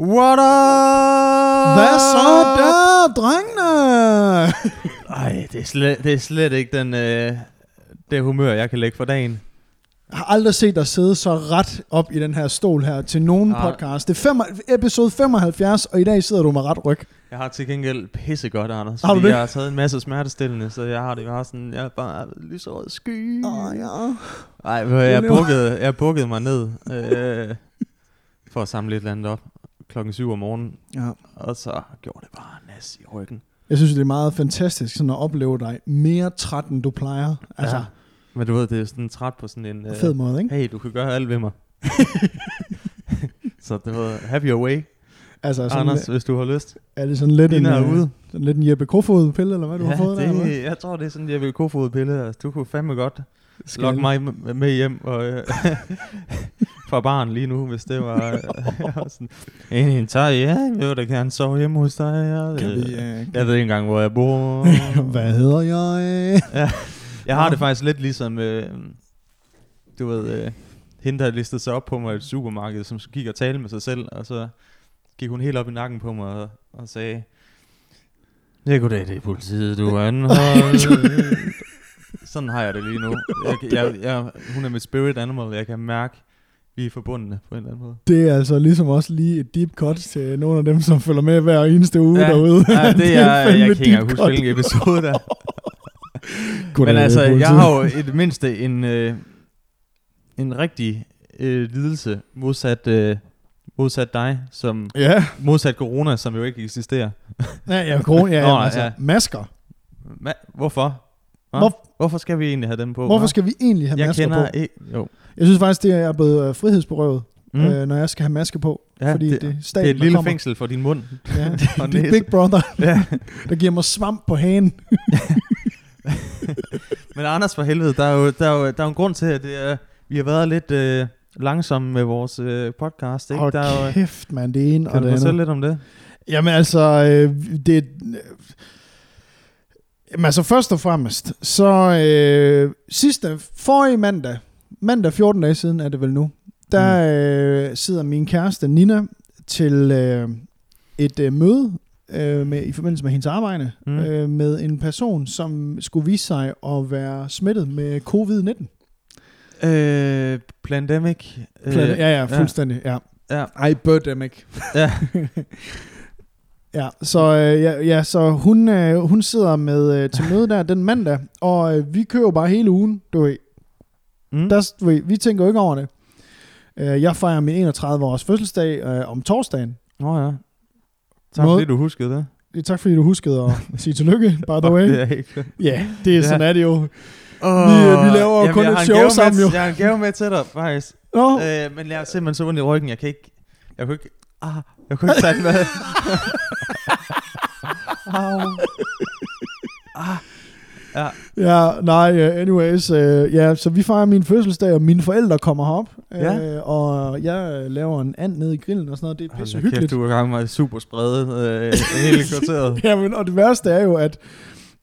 What up? Hvad så der, drengene? Ej, det er slet, det er slet ikke den, øh, det humør, jeg kan lægge for dagen. Jeg har aldrig set dig sidde så ret op i den her stol her til nogen Nej. podcast. Det er fem, episode 75, og i dag sidder du med ret ryg. Jeg har til gengæld pissegodt, Anders. Har du det? Jeg har taget en masse smertestillende, så jeg har det bare sådan, jeg er bare lyserød sky. Åh, ja. Ej, jeg lever. bukkede, jeg bukkede mig ned øh, for at samle et eller andet op klokken 7 om morgenen, ja. og så gjorde det bare nas i ryggen. Jeg synes, det er meget fantastisk sådan at opleve dig mere træt, end du plejer. Altså, ja. Men du ved, det er sådan træt på sådan en... fed måde, ikke? Hey, du kan gøre alt ved mig. så det var have your way, Altså, sådan, Anders, hvis du har lyst. er det sådan lidt en, er øh, sådan lidt en Jeppe Kofod-pille, eller hvad du ja, har fået der? eller det, jeg tror, det er sådan, jeg vil kofod pille. Altså, du kunne fandme godt Skal lokke mig med- med hjem og, øh, fra barn lige nu, hvis det var øh, sådan, en tager, ja, jeg vil da gerne sove hjemme hos dig. Jeg, Kan øh, vi, øh, jeg ved ikke engang, hvor jeg bor. Hvad hedder jeg? Jeg har det faktisk lidt ligesom, øh, du ved, øh, hende der listede sig op på mig i et supermarked, som gik og talte med sig selv, og så gik hun helt op i nakken på mig og, og sagde, Ja, goddag, det er politiet, du er anholdt. Sådan har jeg det lige nu. Jeg, jeg, jeg, hun er mit spirit animal, jeg kan mærke, vi er forbundne på en eller anden måde. Det er altså ligesom også lige et deep cut til nogle af dem, som følger med hver eneste uge ja, derude. Ja, det er, jeg fandme kan ikke huske, hvilken episode der. Men altså, jeg har jo i det mindste en, øh, en rigtig øh, lidelse modsat, øh, modsat dig, som Ja, modsat corona, som jo ikke eksisterer. ja, ja, corona, ja, Nå, altså, ja. masker. Hva? Hvorfor? Hvor- Hvorfor skal vi egentlig have dem på? Hvorfor hva? skal vi egentlig have jeg masker kender på? ikke... Jo. Jeg synes faktisk, det er blevet øh, frihedsberøvet, Mm. øh, når jeg skal have maske på. ja, fordi det, det er det staten, er et lille kommer. fængsel for din mund. Ja, det er. Big Brother, ja. der giver mig svamp på hagen. Men Anders for helvede, der er jo, der er jo, der er jo en grund til, at det er, vi har været lidt øh, langsomme med vores øh, podcast. Ikke? Hold der er jo, kæft, mand, det ene kan og du det fortælle andet. lidt om det? Jamen altså, øh, det... Øh, jamen altså, først og fremmest, så øh, sidste, forrige mandag, mandag 14 dage siden er det vel nu, der øh, sidder min kæreste Nina til øh, et øh, møde øh, med, i forbindelse med hendes arbejde Mm. mm. øh, med en person, som skulle vise sig at være smittet med covid-19. Øh, Plandemic. Øh, ja, ja, fuldstændig, ja. Ja, Ej, birdemic. ja. Ja, så, øh, ja, ja, så hun, øh, hun sidder med øh, til møde der den mandag, og øh, vi kører bare hele ugen, du ved. Mm. Der, du ved vi tænker jo ikke over det. Øh, jeg fejrer min 31-års fødselsdag øh, om torsdagen. Nå ja. Tak Måde- fordi du huskede det. Det tak fordi du huskede at sige tillykke, by the way. Det er. Ja, det er Ja. sådan er det jo. Oh, vi laver jo kun et show sammen, med, jo. Jeg har en gave med til dig, faktisk. Nå, Øh, men jeg er simpelthen så ondt i ryggen, jeg kan ikke... Jeg kunne ikke... Ah, jeg kunne ikke tage den med. Au. Ah. Ja, ja, nej, uh, anyways. Uh, ja, så vi fejrer min fødselsdag, og mine forældre kommer herop. Ja. Øh, og jeg øh, laver en and nede i grillen og sådan noget. Det er pisse hyggeligt. Kæft, du er i gang med super sprede øh, hele kvarteret. Jamen, og det værste er jo, at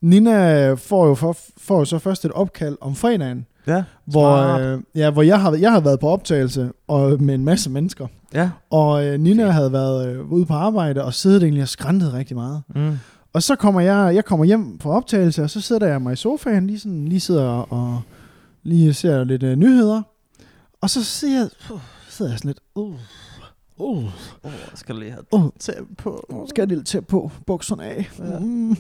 Nina får jo, for, får jo så først et opkald om fredagen, Ja, hvor, øh, ja, hvor jeg, har, jeg har været på optagelse og med en masse mennesker. Ja. Og øh, Nina havde været øh, ude på arbejde og siddet egentlig og skræntet rigtig meget. Mm. Og så kommer jeg, jeg kommer hjem fra optagelse, og så sidder jeg mig i sofaen, lige, sådan, lige sidder og lige ser lidt øh, nyheder. Og så ser jeg, uh, sidder jeg sådan lidt, uh, uh, Oh, skal lige have uh, tæt på. Skal jeg lige til på bukserne af. Ja. Mm.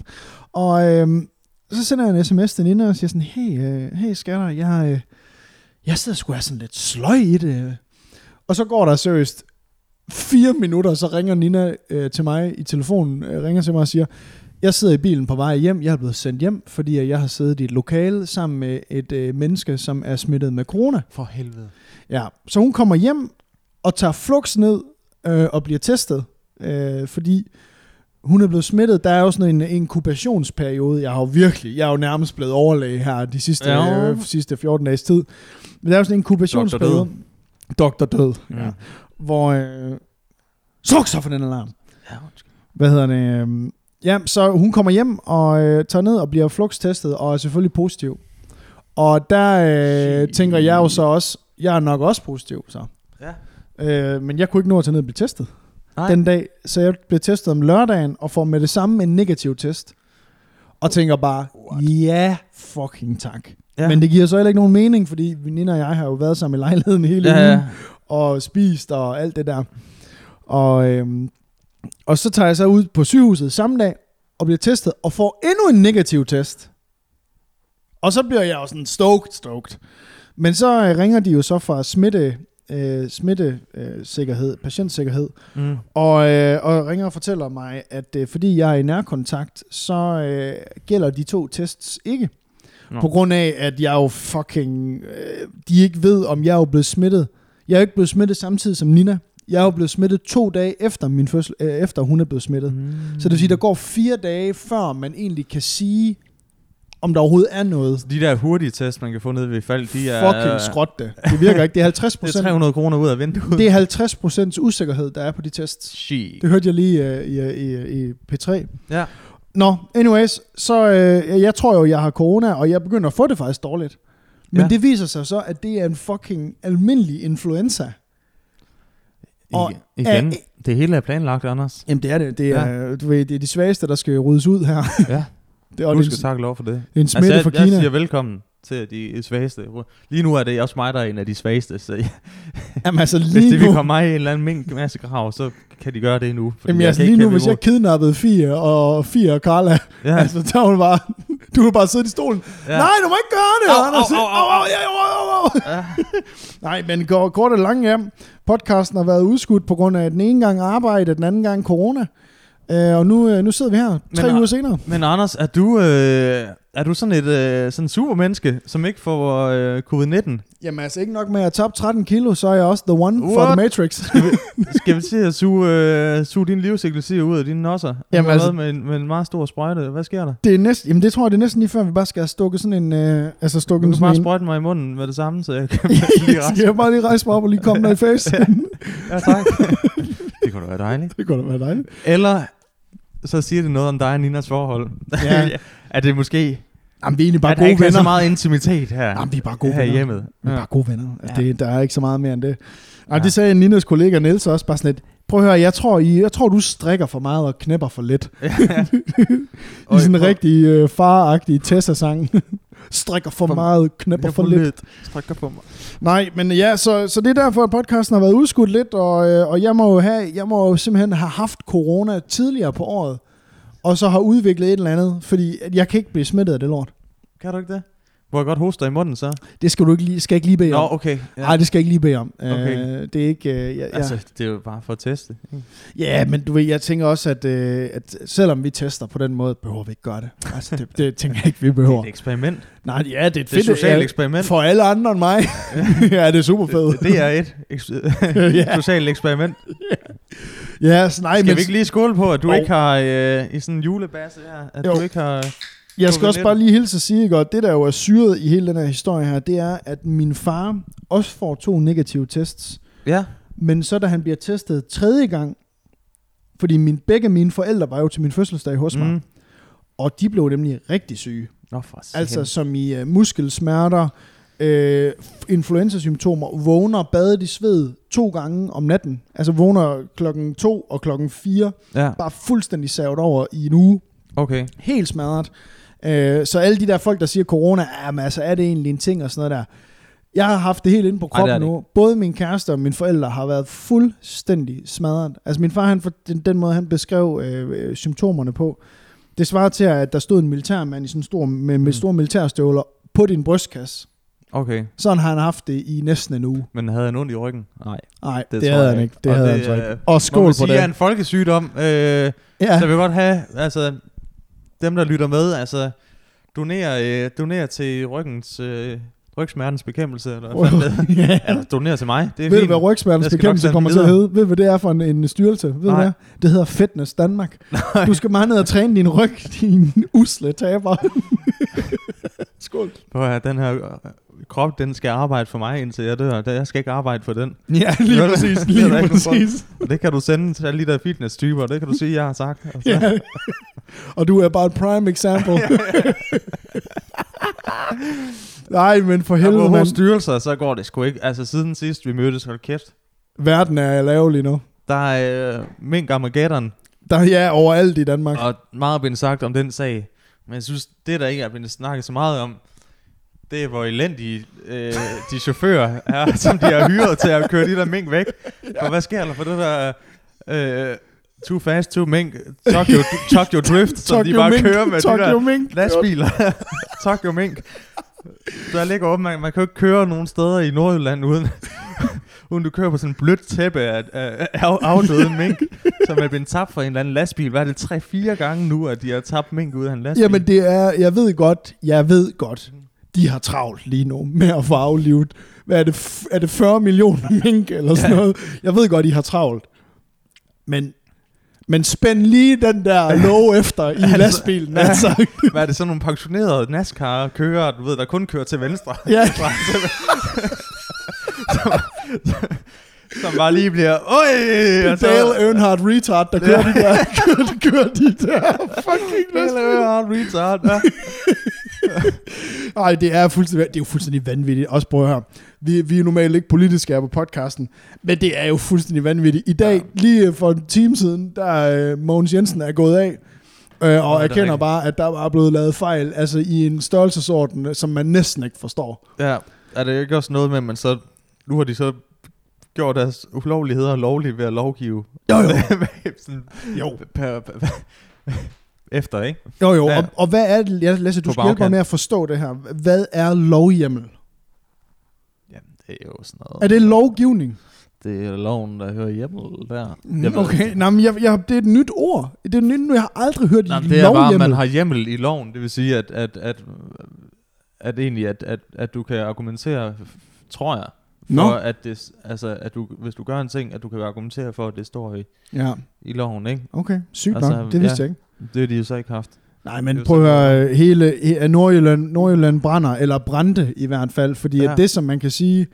Og øhm, så sender jeg en sms til Nina og siger sådan, hey, øh, hey skatter, jeg, øh, jeg sidder sgu sådan lidt sløj i det. Og så går der seriøst fire minutter, så ringer Nina øh, til mig i telefonen, øh, ringer til mig og siger, jeg sidder i bilen på vej hjem, jeg er blevet sendt hjem, fordi jeg har siddet i et lokale sammen med et øh, menneske, som er smittet med corona. For helvede. Ja, så hun kommer hjem og tager flux ned øh, og bliver testet, øh, fordi hun er blevet smittet. Der er jo sådan en inkubationsperiode. Jeg har jo virkelig, jeg er jo nærmest blevet overlæge her de sidste, Ja. øh, sidste 14 dages tid. Men der er jo sådan en inkubationsperiode. Doktor Død. Mm. Ja. Hvor... Øh, Sluk så for den alarm. Ja, undskyld. Hvad hedder det? Øh, ja, så hun kommer hjem og øh, tager ned og bliver flux-testet og er selvfølgelig positiv. Og der øh, tænker jeg jo så også, jeg er nok også positiv så. Ja. Øh, men jeg kunne ikke nå at tage ned og blive testet. Nej. den dag, så jeg blev testet om lørdagen, og får med det samme en negativ test. Og tænker bare, ja, fucking tak. Ja. Men det giver så heller ikke nogen mening, fordi Nina og jeg har jo været sammen i lejligheden hele ja, ugen, ja. og spist og alt det der. Og, øhm, og så tager jeg så ud på sygehuset samme dag, og bliver testet, og får endnu en negativ test. Og så bliver jeg jo sådan stoked, stoked. Men så øh, ringer de jo så fra smitte, øh, smittesikkerhed, patientsikkerhed, Mm. og, øh, og ringer og fortæller mig, at øh, fordi jeg er i nærkontakt, så øh, gælder de to tests ikke. Nå. På grund af, at jeg jo fucking... Øh, de ikke ved, om jeg er jo blevet smittet. Jeg er jo ikke blevet smittet samtidig som Nina. Jeg er jo blevet smittet to dage efter, min fødsel, øh, efter hun er blevet smittet. Mm. Så det vil sige, der går fire dage, før man egentlig kan sige, om der overhovedet er noget. De der hurtige test, man kan få ned ved fald, de er... Fucking skråt det. Det virker ikke. Det er 50 Det er procent. 300 kroner ud af vinduet. Det er 50 procents usikkerhed, der er på de tests. Shit. Det hørte jeg lige uh, i, i, i P3. Ja. Nå, anyways, så uh, jeg tror jo, jeg har corona, og jeg begynder at få det faktisk dårligt. Men ja. det viser sig så, at det er en fucking almindelig influenza. Og I, igen, er- det hele er planlagt, Anders. Jamen det er det. Det er, ja. du ved, det er de svageste, der skal ryddes ud her. Ja, Det, og du det, skal takke lov for det. det er en smitte jeg, fra jeg Kina. siger velkommen til de svageste. Lige nu er det også mig, der er en af de svageste, så jeg, Jamen altså hvis lige de vil nu, komme mig i en eller anden mink masse grav, så kan de gøre det nu. jamen, jeg altså, lige nu hvis jeg kidnappede Fie og Fie og Carla, Ja, altså, så hun bare, du vil bare sidde i stolen. ja. Nej, du må ikke gøre det, Au, Anders. au, au, au, Au, au, ja, au, au, au. Ja. Nej, men går kort og langt hjem. Podcasten har været udskudt på grund af den ene gang arbejde, den anden gang corona. Øh, og nu, øh, nu sidder vi her, tre Men- uger senere. Men Anders, er du, øh, er du sådan et øh, sådan supermenneske, som ikke får øh, covid-19? Jamen altså ikke nok med at tabe 13 kilo, så er jeg også the one What? for the Matrix. Skal vi til at suge, øh, suge din livscykelsier ud af dine nosser? Jamen Du altså- med, en, med en meget stor sprøjte. Hvad sker der? det er næsten, jamen det tror jeg, det er næsten lige før, vi bare skal have stukket sådan en, øh, altså Du stukket kan sådan bare sprøjte mig i munden med det samme, så jeg kan skal rask. jeg bare lige rejse mig op og lige komme dig i face? Ja, tak. det kunne da være dejligt. det kunne da være dejligt. Eller så siger det noget om dig og Ninas forhold. Ja. er det måske, Jamen vi er egentlig bare der gode ikke er så venner. meget intimitet her, Jamen vi er bare gode her venner. hjemmet? Vi er bare gode venner. Ja. det, der er ikke så meget mere end det. Og Ja. det sagde Ninas kollega Niels også bare sådan lidt, prøv at høre, jeg tror, I, jeg tror du strikker for meget og knæpper for lidt. I sådan en rigtig øh, faragtig Tessa-sang. Strikker for, For- meget, knæpper Jeg for lidt. lidt. Strækker på mig. Nej, men ja, så, så det er derfor, at podcasten har været udskudt lidt, og, øh, og jeg, må jo have, jeg må jo simpelthen have haft corona tidligere på året, og så har udviklet et eller andet, fordi jeg kan ikke blive smittet af det lort. Kan du ikke det? Må jeg godt hoste dig i munden så? Det skal du ikke lige, skal jeg ikke lige bede Nå, om. okay. Nej, det skal jeg ikke lige bede om. Okay. Øh, det er ikke... Øh, ja, ja. Altså, det er jo bare for at teste. ja, men du ved, jeg tænker også, at, øh, at selvom vi tester på den måde, behøver vi ikke gøre det. Altså, det, det tænker jeg ikke, vi Det er behøver. et eksperiment. Nej, ja, det er et Det er et fedt socialt ja, eksperiment. For alle andre end mig. ja, det er super fedt. Det er et eks- Ja. socialt eksperiment. Ja, så nej, Skal men vi ikke lige skåle på, at du Jo. ikke har øh, i sådan en julebasse her, at Jo. du ikke har... jeg skal også COVID-19? bare lige hilse at sige, godt, det der jo er syret i hele den her historie her, det er, at min far også får to negative tests. Ja. Men så da han bliver testet tredje gang, fordi min, begge mine forældre var jo til min fødselsdag hos mig, Mm. og de blev nemlig rigtig syge. Nå for Altså som i uh, muskelsmerter, øh, influenzasymptomer, vågner badet i sved to gange om natten. Altså vågner klokken to og klokken 4, Ja, bare fuldstændig savet over i en uge. okay. Helt smadret. Øh, så alle de der folk, der siger corona, jamen, altså, er det egentlig en ting og sådan noget der. Jeg har haft det helt inde på Ej, det kroppen det nu. Både min kæreste og mine forældre har været fuldstændig smadret. Altså min far, han, for den, den måde han beskrev øh, øh, symptomerne på, det svarer til, at der stod en militærmand i sådan en stor, med, med Mm. store militærstøvler på din brystkasse. Okay. Sådan har han haft det i næsten en uge. Men havde han ondt i ryggen? Nej. Nej, det, Det havde jeg han ikke. Det Og havde det, han så ikke. øh, Og Må skål man på sige, det. er en folkesygdom. Øh, Ja. Så vil godt have, altså, dem der lytter med, altså, doner, øh, doner til ryggens, øh, rygsmertens bekæmpelse, eller hvad fanden det er. ja. Eller donere til mig, det er Ved du, hvad rygsmertens bekæmpelse kommer til at hedde? Ved du, hvad det er for en, en styrelse? Ved du Nej. hvad? Det hedder Fitness Danmark. Du skal bare ned og træne din ryg, din usle taber. Skål. Prøv at den her øh, krop, den skal arbejde for mig, indtil jeg dør. Jeg skal ikke arbejde for den. Ja, lige du, præcis. det Lige nogen præcis. Og det kan du sende til alle de der fitness-typer, det kan du sige, jeg har sagt. Altså. Ja. Og du er bare et prime example. Nej, men for helvede, Apropos man. styrelser, så går det sgu ikke. Altså siden sidst vi mødtes, hold kæft. Verden er lav lige nu. Der er øh, mink Armageddon, Der er ja overalt i Danmark. og meget er blevet sagt om den sag. Men jeg synes, det der ikke er blevet snakket så meget om, det er, hvor elendige øh, de chauffører er, som de har hyret til at køre de der mink væk. For hvad sker der for det der... Øh, too fast, too mink, Tokyo, Tokyo Drift, som de bare Mink, kører med de Tokyo der Mink. lastbiler. Tokyo Mink. Der ligger åben, man, man kan jo ikke køre nogen steder i Nordjylland uden, uden du kører på sådan en blødt tæppe af, af, af afdøde mink, som er blevet tabt fra en eller anden lastbil. Hvad er det, tre-fire gange nu, at de har tabt mink ud af en lastbil? Jamen det er, jeg ved godt, jeg ved godt, de har travlt lige nu med at få aflivet. Hvad er det, er det 40 millioner mink eller sådan Ja. noget? Jeg ved godt, de har travlt. Men, men spænd lige den der lov efter i Altså, lastbilen. ja. Altså. Hvad er det, sådan nogle pensionerede NASCAR-kører, du ved, der kun kører til venstre? Ja, som bare lige bliver, øj! og så- Dale Earnhardt retard, der kører de der, kører, kører de der fucking Dale lastbiler. Earnhardt retard, ja. Nej, det er, fuldstændig, det er jo fuldstændig vanvittigt. Også prøv at høre. Vi, vi er normalt ikke politiske her på podcasten, men det er jo fuldstændig vanvittigt. I dag, ja. lige for en time siden, der er Mogens Jensen er gået af, øh, og er erkender rigtigt. bare, at der er blevet lavet fejl, altså i en størrelsesorden, som man næsten ikke forstår. Ja, er det ikke også noget med, at man så... Nu har de så gjort deres ulovligheder lovlige ved at lovgive. Jo, jo. Sådan Jo. Per, per, per, efter, ikke? Jo, jo, Ja. og, og hvad er det, ja, Lasse, du skal hjælpe mig med at forstå det her. Hvad er lovhjemmel? Jamen, det er jo sådan noget... Er det lovgivning? Det er loven, der hører hjemme der. Mm, ved- Okay, nej, men jeg, jeg, det er et nyt ord. Det er et nyt, jeg har aldrig hørt men det er bare, at man har hjemmel i loven. Det vil sige, at, at, at, at egentlig, at, at, at du kan argumentere, tror jeg, for Nå. at, det, altså, at du, hvis du gør en ting, at du kan argumentere for, at det står i, Ja, i loven, ikke? okay. Sygt Altså, nok. Det vidste ja. jeg ikke. Det har de jo så ikke haft. Nej, men Det prøv at høre, hele he- Nordjylland, Nordjylland brænder, eller brændte i hvert fald, fordi. Ja. at det, som man kan sige,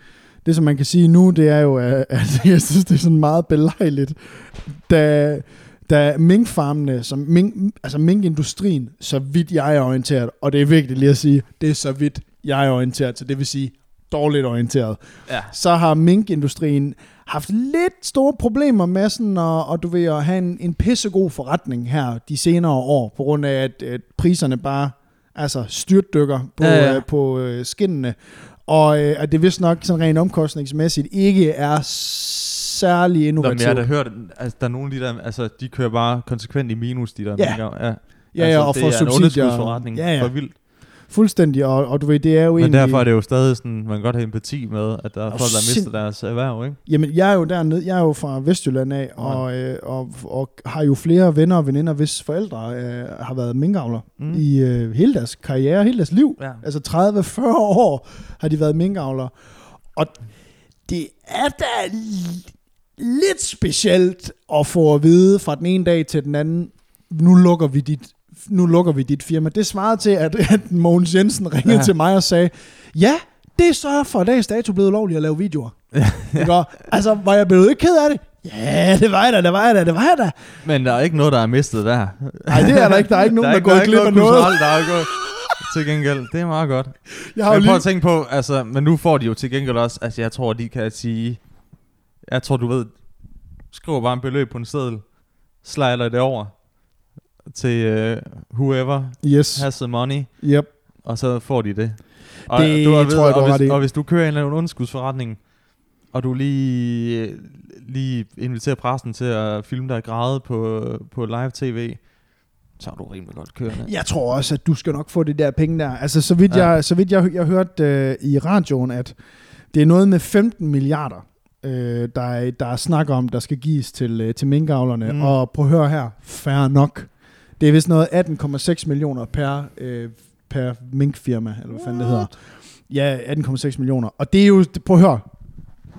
det, som man kan sige nu, det er jo, at at jeg synes, det er sådan meget belejligt, da, da minkfarmene, som mink, altså minkindustrien, så vidt jeg er orienteret, og det er vigtigt lige at sige, det er så vidt jeg er orienteret, så det vil sige dårligt orienteret, Ja. så har minkindustrien haft lidt store problemer med sådan at, og du ved, at have en, en pissegod forretning her de senere år, på grund af, at, at priserne bare altså styrtdykker på, ja, Ja, ja. ja. Øh, på øh, skinnene. Og øh, at det vist nok sådan rent omkostningsmæssigt ikke er særlig Nå, men innovativt. jeg har da hørt, altså, der er nogle af de der, altså, de kører bare konsekvent i minus, de der Ja. minker. Ja, ja, ja, altså, og det for er en subsidier. underskudsforretning. Ja, ja. For vildt. Fuldstændig, og, og du ved, det er jo Men egentlig... derfor er det jo stadig sådan, man kan godt have empati med, at der er folk, der mister deres erhverv, ikke? Jamen, jeg er jo dernede, jeg er jo fra Vestjylland af, Ja. og, øh, og, og har jo flere venner og veninder, hvis forældre øh, har været minkavler Mm. i øh, hele deres karriere, hele deres liv. Ja. Altså 30-40 år har de været minkavlere. Og det er da lidt specielt at få at vide fra den ene dag til den anden, nu lukker vi dit, nu lukker vi dit firma. Det svarede til, at, at Mogens Jensen ringede ja. Ja. til mig og sagde, ja, det er så for dags dato blevet lovligt at lave videoer. Ikke? Og, altså, var jeg blevet ikke ked af det? Ja, det var jeg da, det var jeg da, det var jeg da. Men der er ikke noget, der er mistet der. Nej, det er der ikke. Der er ikke nogen, der, der er gået glip af noget. kulturelt, Der er gået til gengæld. Det er meget godt. Jeg har Men prøv lige... at tænke på, altså, men nu får de jo til gengæld også, altså jeg tror, de kan sige, jeg tror, du ved, skriver bare en beløb på en seddel, slider det over til uh, whoever Yes. has the money, Yep. og så får de det. Og, Det du, og, tror jeg, du og, hvis, og hvis du kører en eller anden underskudsforretning, og du lige, lige inviterer pressen til at filme dig græde på, på live tv, så er du rimelig godt kørende. Jeg tror også, at du skal nok få det der penge der. Altså, så vidt, ja. Jeg, så vidt jeg, jeg hørte øh, i radioen, at det er noget med 15 milliarder, øh, der, er, der er snak om, der skal gives til, øh, til minkavlerne. Mm. Og prøv at høre her, fair nok. Det er vist noget 18,6 millioner per, øh, per minkfirma, eller hvad fanden det hedder. Ja, 18,6 millioner. Og det er jo, prøv at høre,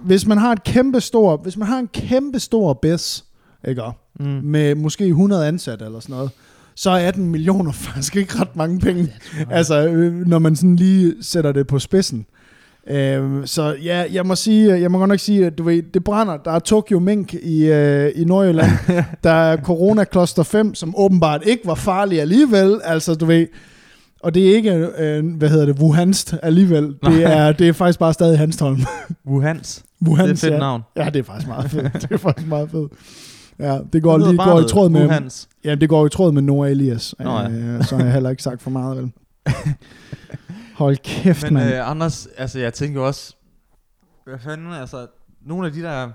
hvis man har et kæmpe stor, hvis man har en kæmpe stor bes, ikke? Mm. med måske 100 ansatte eller sådan noget, så er 18 millioner faktisk ikke ret mange penge. Altså, øh, når man sådan lige sætter det på spidsen. Øh, så ja, jeg må sige, jeg må godt nok sige, at du ved, det brænder. Der er Tokyo Mink i, øh, i Nordjylland. der er Corona Cluster 5, som åbenbart ikke var farlig alligevel. Altså, du ved, og det er ikke, øh, hvad hedder det, Wuhanst alligevel. Det er, det er faktisk bare stadig Hanstholm. Wuhans. Wuhan, Det er et fedt ja. navn. Ja, det er faktisk meget fedt. det er faktisk meget fedt. Ja, det går lige går i tråd med, Wuhans. ja, det går i tråd med Noah Elias. Nå ja. øh, så har jeg heller ikke sagt for meget, vel? Hold kæft, Men mand. øh, Anders, altså jeg tænker også, hvad fanden, altså, nogle af de der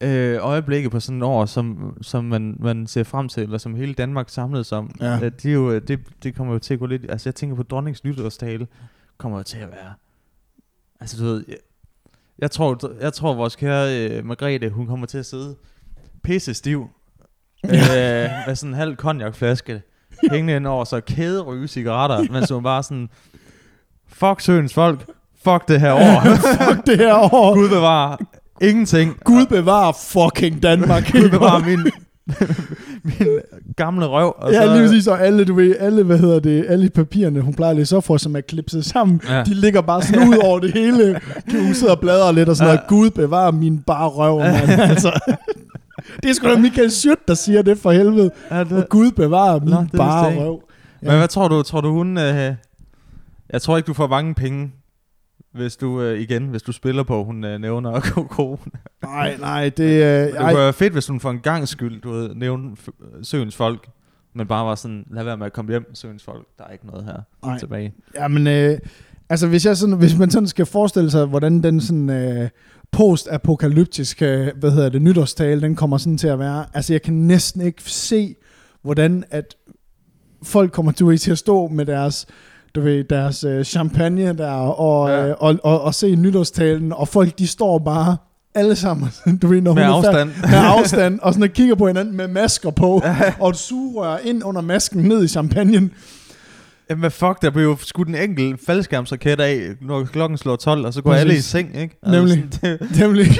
øh, øjeblikke på sådan et år, som, som man, man ser frem til, eller som hele Danmark samlet om, Ja. øh, det, er jo, det, det kommer jo til at gå lidt, altså jeg tænker på dronningens nytårstale, kommer jo til at være, altså du ved, jeg, jeg tror, jeg tror vores kære øh, Margrethe, hun kommer til at sidde pisse stiv, øh, med sådan en halv konjakflaske, hængende ind over, så kæde ryge cigaretter, mens hun bare sådan, fuck søens folk, fuck det her år, Fuck det her år. Gud bevarer ingenting, Gud bevarer fucking Danmark. Gud bevarer min, min gamle røv, og ja, så, lige præcis, og alle, du ved, alle, hvad hedder det, alle papirerne, hun plejer at læse op for, som er klipset sammen, Ja. de ligger bare sådan ud over det hele. Hun sidder og bladrer lidt og sådan noget, Gud bevarer min bare røv, mand. altså, det er sgu da Michael Schødt, der siger det for helvede. Ja, det, Og Gud bevarer min Nå, bare røv. Men hvad tror du? Tror du hun... Øh, jeg tror ikke, du får mange penge, hvis du øh, igen, hvis du spiller på, hun øh, nævner corona. Nej, nej, det, øh, Det kunne være fedt, hvis hun for en gang skyld, du ved, nævne søens folk. Men bare var sådan, lad være med at komme hjem, søens folk. Der er ikke noget her Nej. tilbage. Jamen, øh, altså hvis, jeg sådan, hvis man sådan skal forestille sig, hvordan den sådan øh, post-apokalyptiske, hvad hedder det, nytårstale, den kommer sådan til at være, altså jeg kan næsten ikke se, hvordan at folk kommer til at stå med deres du ved, deres øh, champagne der, og, Ja. øh, og, og, og se nytårstalen, og folk de står bare alle sammen, du ved, når Med hun er færdig- afstand. med afstand, og sådan og kigger på hinanden med masker på, og et sugerør ind under masken ned i champagnen. Jamen hvad fuck, der blev jo skudt en enkelt faldskærmsraket af, når klokken slår 12, og så går Præcis. alle i seng, ikke? Nemlig. sådan, det, Nemlig,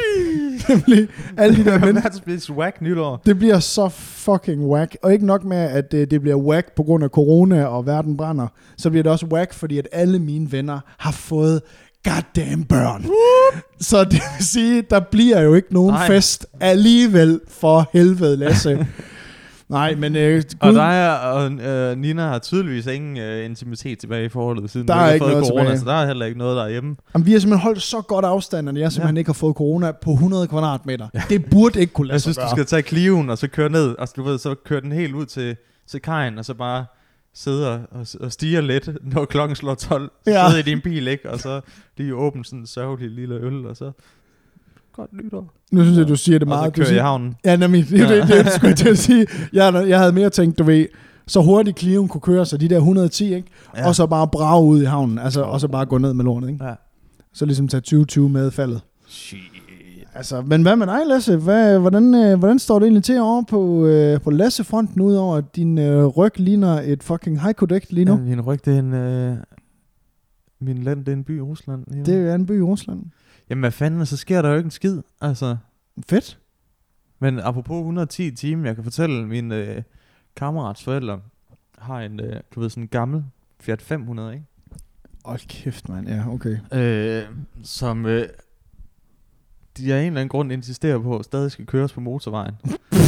nemlig alle de der mennesker. er verdens whack nytår. Det bliver så fucking whack. Og ikke nok med, at det, det bliver whack på grund af corona og verden brænder, så bliver det også whack, fordi at alle mine venner har fået goddamn børn. Så det vil sige, der bliver jo ikke nogen. Nej. fest alligevel for helvede, Lasse. Nej, men øh, Og Gud, dig og øh, Nina har tydeligvis ingen øh, intimitet tilbage i forholdet, siden Der du er har ikke fået noget corona, tilbage. så der er heller ikke noget derhjemme. jamen, vi har simpelthen holdt så godt afstand, at jeg simpelthen Ja. ikke har fået corona på 100 kvadratmeter. Det burde ikke kunne lade Jeg sig synes, du gøre. skal tage Clio'en, og så køre ned, og du ved, så køre den helt ud til, til kajen, og så bare sidde og, og, og stige lidt, når klokken slår 12. Ja. Ja. Sidde i din bil, ikke? Og så lige åbne sådan en sørgelig lille øl, og så... Godt nytår. Nu synes jeg, du siger det Og så meget. Du kører jeg i siger, havnen. Ja, nemlig. Det, ja. det, det, det skulle jeg til at sige. Jeg, jeg havde mere tænkt, du ved, så hurtigt Clio'en kunne køre sig, de der 110, ikke? Ja. Og så bare brage ud i havnen, altså, og så bare gå ned med lortet, ikke? Ja. Så ligesom tage 2020 med faldet. Shit. Altså, men hvad med dig, Lasse? Hvad, hvordan, øh, hvordan står det egentlig til over på, øh, på Lasse-fronten, udover at din øh, ryg ligner et fucking haiku-dæk lige nu? Ja, min ryg, det er en... Øh, min land, det er en by i Rusland. nu. Det er en by i Rusland. Jamen hvad fanden, så sker der jo ikke en skid. Altså, Fedt. Men apropos 110 timer, jeg kan fortælle, min øh, kammerats forældre har en, øh, du ved, sådan en gammel Fiat 500, ikke? Hold kæft, mand. Ja, okay. Øh, som øh, de af en eller anden grund insisterer på, at stadig skal køres på motorvejen.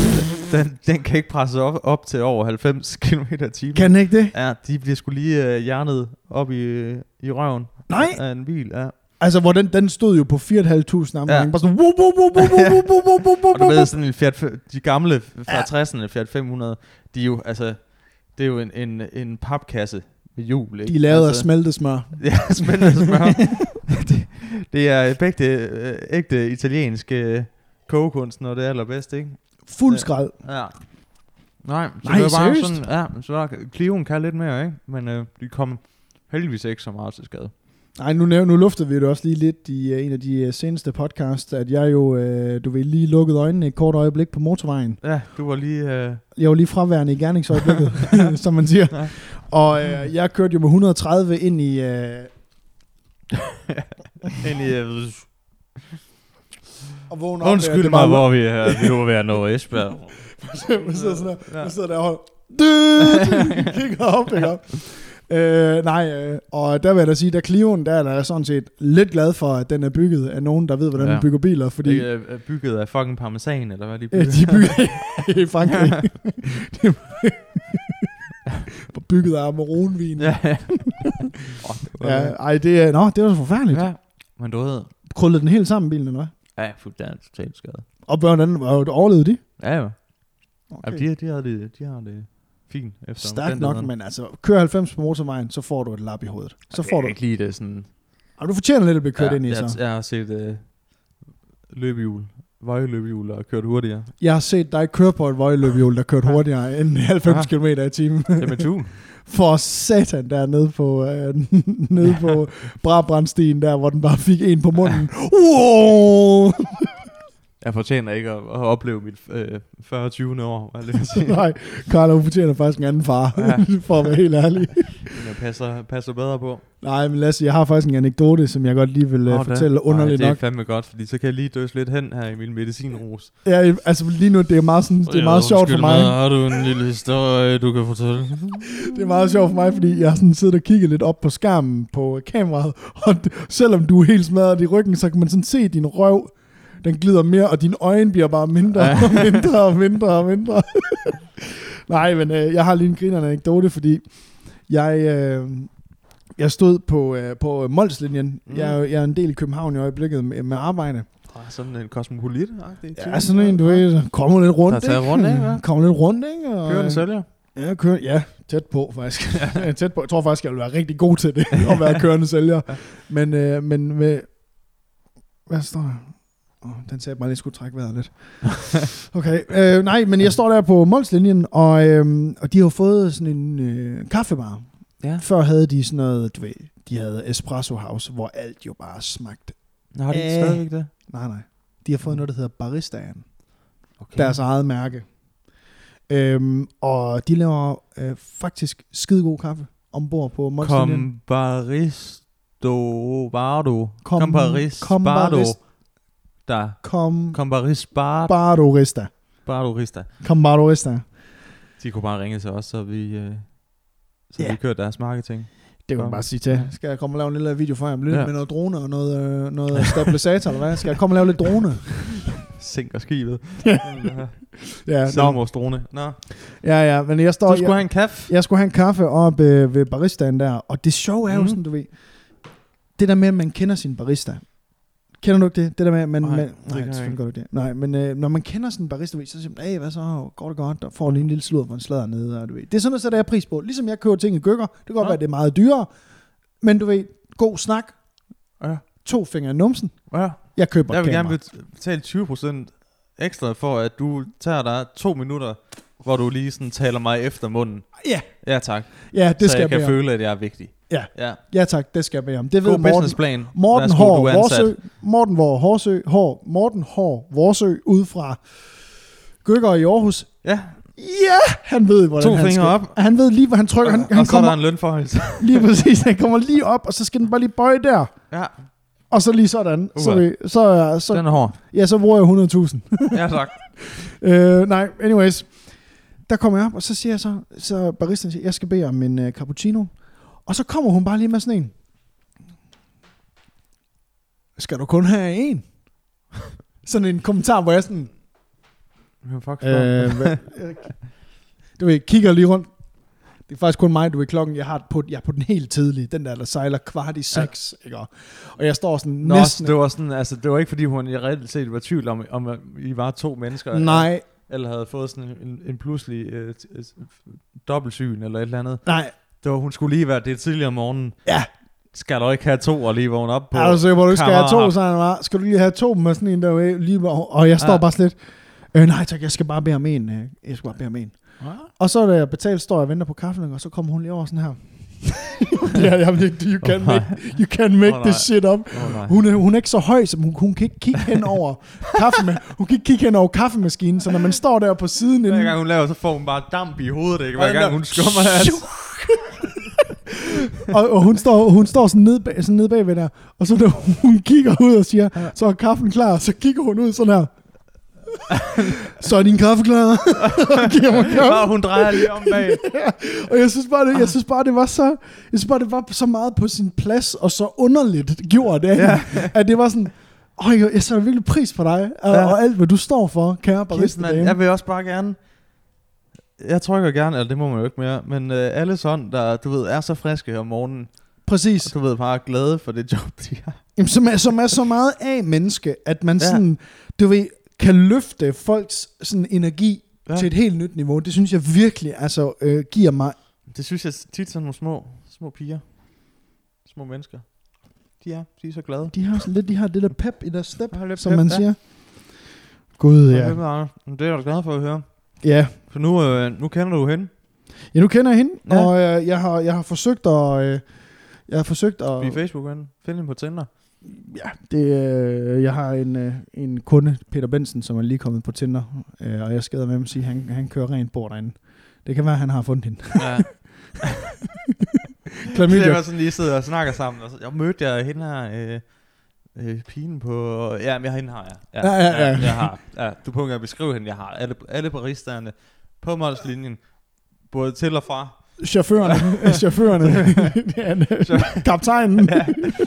den, den kan ikke presse op, op til over 90 km i timen. Kan den ikke det? Ja, de bliver skulle lige øh, hjernet op i, i røven Nej. af en bil. Ja. Altså, hvor den, den stod jo på 4.500 omgang. Ja. Bare sådan, wup, wup, wup, wup, wup, wup, wup, wup, wup, Og du wup. ved, sådan en Fiat, de gamle fra Ja. 60'erne Fiat 500, de er jo, altså, det er jo en, en, en papkasse med hjul, ikke? De er lavet af altså, smeltet smør. Ja, smeltet smør. det, det er begge øh, ægte italiensk øh, kogekunst, når det er allerbedst, ikke? Fuld skrald. Ja. Nej, så Nej, det var bare seriøst? sådan, ja, så der, Clio'en kan lidt mere, ikke? Men øh, de kom heldigvis ikke så meget til skade. Nej, nu, nu luftede vi det også lige lidt i uh, en af de uh, seneste podcasts, at jeg jo, uh, du ved, lige lukkede øjnene et kort øjeblik på motorvejen. Ja, du var lige... Øh, Jeg var lige fraværende i gerningsøjeblikket, som man siger. Ja. Og uh, jeg kørte jo med 130 ind i... Uh, ind i... Øh, og øh, undskyld mig, var- hvor vi er. Vi er ved at nå Esbjerg. man sidder sådan der, Ja. man sidder der og holder... Kigger op, ikke op. Øh, nej, øh, og der vil jeg da sige, der Clio'en, der er jeg sådan set lidt glad for, at den er bygget af nogen, der ved, hvordan Ja. man bygger biler, fordi Det er øh, bygget af fucking parmesan, eller hvad de øh, bygger. de er bygget i Frankrig. De er bygget af Amaronvin. ja, ja. oh, det Ja, ej, det er, nå, det var så forfærdeligt. Ja. ja. Men du ved, krøllet den helt sammen, bilen, eller hvad? Ja, fuldt er totalt skadet. Og var overlevede de? Ja, jo. Okay. Ja, de, de, har det, de har det fint efter Stærkt nok, men altså, kør 90 på motorvejen, så får du et lap i hovedet. Så Det får du... ikke lige det sådan... Og du fortjener lidt at blive kørt ja, ind i, jeg, så. jeg har set øh, løbehjul, vøjeløbehjul og kørt hurtigere. Jeg har set dig køre på et vøjeløbehjul, der kørte hurtigere end 90 km i timen. Med tun. For satan der nede på, øh, nede på Brabrandstien der, hvor den bare fik en på munden. Wow! Jeg fortjener ikke at, at opleve mit øh, 40-20. år, hvad vil jeg. Nej, Carlo fortjener faktisk en anden far, Ja. for at være helt ærlig. Jeg passer, passer bedre på. Nej, men Lasse, jeg har faktisk en anekdote, som jeg godt lige vil Nå, uh, da. fortælle underligt Nej, nok. det er fandme godt, fordi så kan jeg lige døse lidt hen her i min medicinrus. Ja, altså lige nu, det er meget, sådan, det er meget sjovt for mig. Har du en lille historie, du kan fortælle? Det er meget sjovt for mig, fordi jeg har sådan siddet og kigget lidt op på skærmen på kameraet, og selvom du er helt smadret i ryggen, så kan man sådan se din røv, den glider mere, og dine øjne bliver bare mindre Ja. og mindre og mindre og mindre. Nej, men øh, jeg har lige en grinerende anekdote, fordi jeg, øh, jeg stod på, øh, på Molslinjen. Mm. Jeg, er jeg er en del i København i øjeblikket med, med arbejde. Sådan en kosmopolit-agtig Ja, sådan en, du ved, kommer lidt rundt, Der ikke? rundt, ikke, hva'? Kommer lidt rundt, ikke? Og, Kørende øh, sælger. Ja, kør, ja, tæt på faktisk. Ja. tæt på. Jeg tror faktisk, jeg vil være rigtig god til det, at være kørende sælger. Men, øh, men med... Hvad står der? Oh, den sagde bare lige, at jeg skulle trække vejret lidt. Okay, øh, nej, men jeg står der på Molslinjen, og, øh, og de har fået sådan en øh, kaffebar. Ja. Før havde de sådan noget, du ved, de havde Espresso House, hvor alt jo bare smagte. Nå, har de ikke Øh. stadigvæk det? Nej, nej. De har fået noget, der hedder Baristaen. Okay. deres eget mærke. Øhm, og de laver øh, faktisk skidegod kaffe ombord på Molslinjen. Comparisto Bardo. Kom- Comparis Bardo. Baris- Der. Kom Comparis Bardo. Bardorista. Bardo Rista. Kom Bardorista. De kunne bare ringe til os, så vi, øh, så Ja. vi kørte deres marketing. Det kan man bare sige til. Skal jeg komme og lave en lille video for jer med, Ja. ja. med noget drone og noget, øh, noget stabilisator, eller hvad? Skal jeg komme og lave lidt drone? Sænker skibet. Ja. ja. Nå. Selvmordsdrone. Nå. ja, ja, men jeg står... Du skulle jeg, have en kaffe. jeg skulle have en kaffe op øh, ved baristaen der, og det sjove er jo Mhm. sådan, du ved, det der med, at man kender sin barista. Kender du ikke det? Det der med, at man... Nej, man, det nej, jeg selvfølgelig du ikke det. Nej, men øh, når man kender sin barista, ved, så siger man, hey, hvad så? Går det godt? Der får lige en lille sludder på en slader nede, og du ved. Det er sådan noget, sætter jeg pris på. Ligesom jeg køber ting i gykker. Det kan godt Ja. være, at det er meget dyrere, men du ved, god snak. Ja. To fingre i numsen. Ja. Jeg køber Jeg vil kamera. gerne betale 20% ekstra for, at du tager dig to minutter, hvor du lige sådan taler mig efter munden. Ja, Ja tak. ja, det så skal jeg jeg kan om. føle, at jeg er vigtig. Ja. ja. Ja tak, det skal jeg bede om. Det ved God Morten. businessplan. Morten Værsgo, Hår, du ansat. Vorsø, Morten Hår, Horsø, Hår, Morten Hår, Vorsø, ud fra Gykker i Aarhus. Ja, Ja, han ved, hvordan To han fingre skal. op. Han ved lige, hvor han trykker. Han, og, han og så er der kommer en lønforhøjelse. lige præcis. Han kommer lige op, og så skal den bare lige bøje der. ja, Og så lige sådan. Så, Uha. vi, så, så, den er hård. ja, så bruger jeg 100.000. Ja tak. øh, nej, anyways. Der kommer jeg op, og så siger jeg så, så baristen siger, jeg skal bede om en uh, cappuccino. Og så kommer hun bare lige med sådan en. Skal du kun have en? sådan en kommentar, hvor jeg sådan, fuck Øh, du ved, kigger lige rundt. Det er faktisk kun mig, du ved, klokken, jeg, har på, jeg er på den helt tidlige, den der, der sejler kvart i seks, ja. ikke? Og jeg står sådan Nå, næsten... det var sådan, altså, det var ikke fordi hun i reelt set var i tvivl om, om I var to mennesker. nej, Eller havde fået sådan en, en pludselig øh, øh, dobbeltsyn eller et eller andet. nej, Det var, hun skulle lige være det er tidligere om morgenen. ja. Skal du ikke have to og lige vågne op på? Sikker på, at du skal have to, så han var, skal du lige have to med sådan en der, lige, hvor- og jeg står Ja. bare slet, øh, nej tak, jeg skal bare bede om en, øh, jeg skal bare bede om en. Ja. Og så da jeg betalt, står jeg og venter på kaffen, og så kommer hun lige over sådan her. Ja, jeg, you can Åh, nej. make, you can make Åh, this shit up. Oh. Hun er, hun er ikke så høj, så hun, hun kan ikke kigge hen over kaffe med, hun kan ikke kigge hen over kaffemaskinen, så når man står der på siden Hver gang hun laver, så får hun bare damp i hovedet, ikke? Hver gang hun skummer hans. og, og hun, står, hun står sådan nede, bag, sådan nede bagved der, og så da hun kigger ud og siger, så er kaffen klar, så kigger hun ud sådan her. så er din kaffe klar. Og. Og hun drejer lige om bag. Og jeg synes bare, det, jeg synes bare, det var så, jeg synes bare, det var så meget på sin plads, og så underligt gjort det, ja. at det var sådan, Øj, jeg, jeg sætter virkelig pris på dig, og, Ja. og alt, hvad du står for, kære Kæft, barista dame. Jeg vil også bare gerne... Jeg trykker gerne, eller det må man jo ikke mere, men øh, alle sådan, der du ved, er så friske om morgenen, præcis. Du ved, bare glade for det job, de har. Jamen, som, er, som er så meget af menneske, at man Ja. sådan, du ved, kan løfte folks sådan energi ja. Til et helt nyt niveau. Det synes jeg virkelig altså, øh, giver mig... Det synes jeg tit sådan nogle små, små piger. Små mennesker. De er, de er så glade. De har sådan lidt, de har det der pep i deres step, som pep, man ja. siger. Gud, Ja. Det er jeg da glad for at høre. Ja, For nu, øh, nu kender du hende. ja nu kender jeg hende, ja. Og øh, jeg, har, jeg har forsøgt at... Øh, jeg har forsøgt at... Blive facebook ven Find hende på Tinder. Ja, det, øh, jeg har en, øh, en kunde, Peter Bensen, som er lige kommet på Tinder, øh, og jeg skader med ham sige, at han, han kører rent bord derinde. Det kan være, at han har fundet hende. Ja. Det Klamydia. var sådan lige sidder og snakker sammen. Og så, jeg mødte jeg hende her, øh, øh, pigen på... Ja, men jeg, hende har jeg. Ja, ja, ja. Jeg har. Ja, du på at beskrive hende. Jeg har alle, alle baristerne på målslinjen. Både til og fra. Chaufførerne. chaufførerne. Kaptajnen. Ja.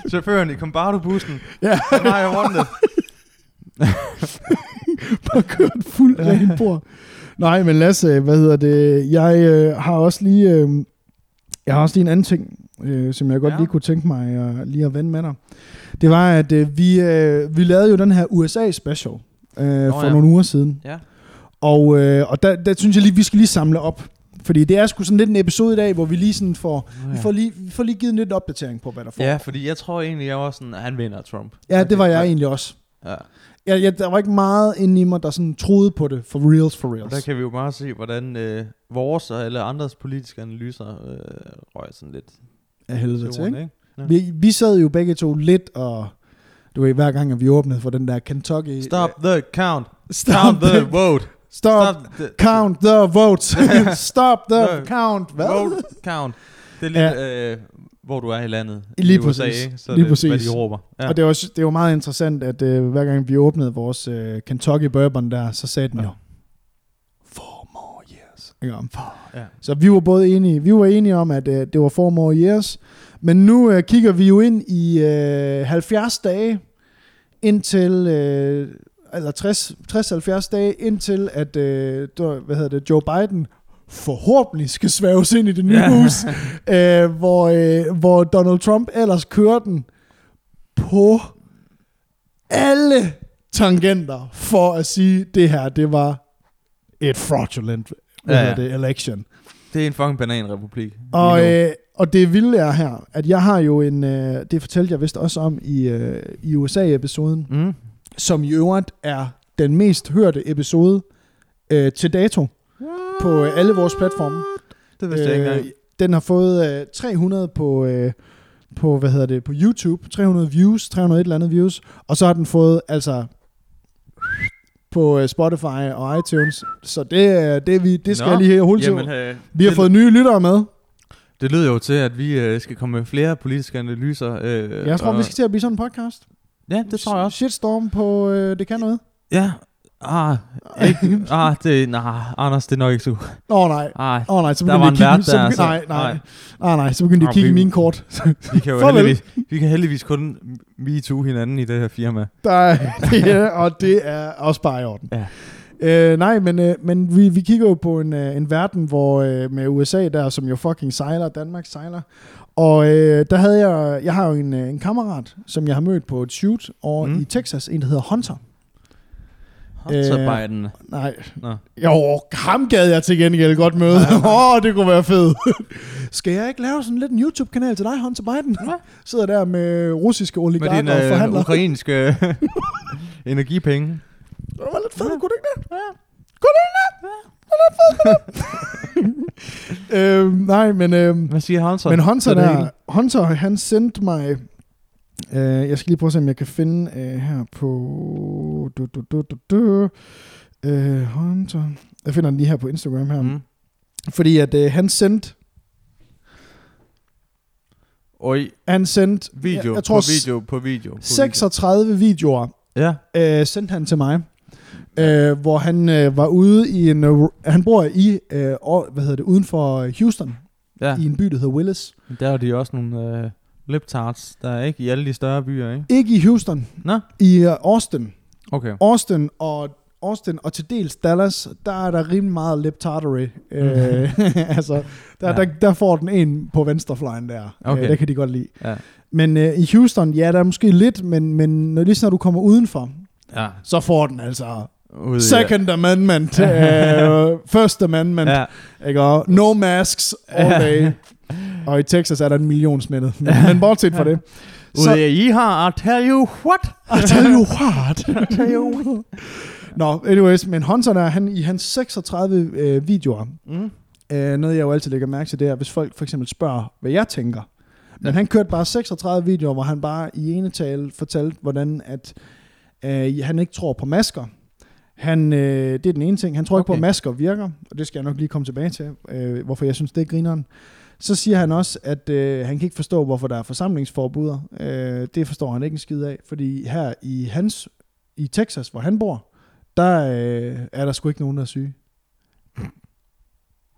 Chaufføren i Combardo-bussen. Ja. Den har jeg rundet. Bare kørt fuld Ja. rent bord. Nej, men Lasse, hvad hedder det? Jeg øh, har også lige... Øh, jeg har også lige en anden ting, øh, som jeg godt Ja. lige kunne tænke mig øh, lige at vende med dig. Det var, at øh, vi, øh, vi lavede jo den her USA-special øh, for ja. nogle uger siden. Ja. Og, øh, og der, der synes jeg lige, vi skal lige samle op. Fordi det er sgu sådan lidt en episode i dag, hvor vi lige sådan får, vi får, lige, vi får lige givet en lidt opdatering på, hvad der får. Ja, fordi jeg tror egentlig, jeg var sådan, at han vinder Trump. ja, det var jeg egentlig også. Ja. Jeg, jeg, der var ikke meget inde i mig, der sådan troede på det, for reals, for Og reals. der kan vi jo bare se, hvordan øh, vores og alle andres politiske analyser øh, røg sådan lidt af helvede til ikke? ikke? Vi, vi sad jo begge to lidt og... Du ved, hver gang, at vi åbnede for den der Kentucky... Stop the count. Stop Count the the... vote. Stop, the count the votes. Stop the The count. Hvad? vote count. Det er lidt, ja. øh, hvor du er i landet. Lige I USA, præcis. ikke? Så Lige det, Hvad præcis. de råber. Ja. Og det var, det var meget interessant, at uh, hver gang vi åbnede vores uh, Kentucky Bourbon der, så sagde den Ja. jo, four more years. Ikke om? ja. Så vi var både enige, vi var enige om, at uh, det var four more years. Men nu uh, kigger vi jo ind i uh, 70 dage, indtil, uh, eller 60-70 dage, indtil at, der, hvad hedder det, Joe Biden forhåbentlig skal svæves ind i det nye Ja. hus, uh, hvor, uh, hvor Donald Trump ellers kører den på alle tangenter for at sige, det her, det var et fraudulent Ja, ja, det, election. Det er en fucking bananrepublik. Og, øh, og det vilde er her, at jeg har jo en, øh, det fortalte jeg vist også om i, øh, i USA-episoden, mm. Som i øvrigt er den mest hørte episode øh, til dato på øh, alle vores platforme. Det vidste jeg ikke engang. den har fået øh, 300 på, øh, på, hvad hedder det, på YouTube, 300 views, 300 et eller andet views, og så har den fået, altså, på øh, Spotify og iTunes, så det, er- det, vi, det skal Nå, jeg lige hul Jamen, til. øh, Vi har fået nye lyttere med. Det lyder jo til, at vi øh, skal komme med flere politiske analyser. Øh, Jeg tror, og, vi skal til at blive sådan en podcast. Ja, det tror jeg også. Shitstorm på øh, Det Kan Noget. Ja. Ah, ikke, ah, det, nej, Anders, det er nok ikke så. Åh oh, nej. Ah, oh, nej, så begyndte de at kigge, vært så der, begyndte, så- nej, nej, nej. nej, nej, så begyndte de Ah, at kigge i mine kort. vi kan jo heldigvis, vi kan heldigvis kun MeToo hinanden i det her firma. Der, er- det er, og det er også bare i orden. Ja. Øh, nej, men, øh, men vi, vi kigger jo på en, øh, en verden, hvor øh, med USA der, som jo fucking sejler, Danmark sejler. Og øh, der havde jeg, jeg har jo en, øh, en kammerat, som jeg har mødt på et shoot over Mm. i Texas, en der hedder Hunter. Hunter Øh, Biden. Nej, Nå. jo, ham gad jeg til gengæld godt møde. Åh, oh, det kunne være fedt. Skal jeg ikke lave sådan lidt en YouTube-kanal til dig, Hunter Biden? Ja. Sidder der med russiske Med oligarker dine og øh, forhandler. ukrainske energipenge. Det var lidt fedt, kunne det ikke det? Ja. Kunne det ikke det? Ja. Det var lidt fedt. øhm, nej, men, øhm, Hvad siger Hunter? men er det der. Hunter, han sendte mig, øh, jeg skal lige prøve at se, om jeg kan finde øh, her på, du, du, du, du, du, øh, Hunter, jeg finder den lige her på Instagram her, mm. Fordi at øh, han sendte, Oj, han sendte, video jeg, jeg på tror, video på video. På 36 videoer, video. Ja. øh, sendte han til mig, øh, hvor han øh, var ude i en, øh, han bor i, øh, hvad hedder det, uden for Houston, ja. i en by, der hedder Willis. Der er de også nogle øh, liptarts, der er ikke i alle de større byer, ikke? Ikke i Houston, Nå, i øh, Austin. okay. Austin og, Austin og til dels Dallas, der er der rimelig meget lip tartary. Øh, altså, der, Ja. der, der får den en på venstrefløjen der. Okay. Øh, det kan de godt lide. Ja. Men øh, i Houston, ja, der er måske lidt, men, men når, lige så når du kommer udenfor, Ja. så får den altså Ude, Second Amendment, øh, First Amendment, Ja. ikke? Og no masks all day. og i Texas er der en million smittet. Men, men bortset fra det. Ude i har, I tell you what? I tell you what. I tell you what. Nå, anyways, men Hunter der, han, i hans 36 øh, videoer, Mm. øh, noget jeg jo altid lægger mærke til, det er, hvis folk for eksempel spørger, hvad jeg tænker. Men Ja. han kørte bare 36 videoer, hvor han bare i ene tale fortalte, hvordan at, øh, han ikke tror på masker. Han, øh, det er den ene ting. Han tror ikke på, Okay. at masker virker, og det skal jeg nok lige komme tilbage til, øh, hvorfor jeg synes, det er grineren. Så siger han også, at øh, han kan ikke forstå, hvorfor der er forsamlingsforbuder. Øh, det forstår han ikke en skid af, fordi her i hans i Texas, hvor han bor, der øh, er der sgu ikke nogen, der er syge.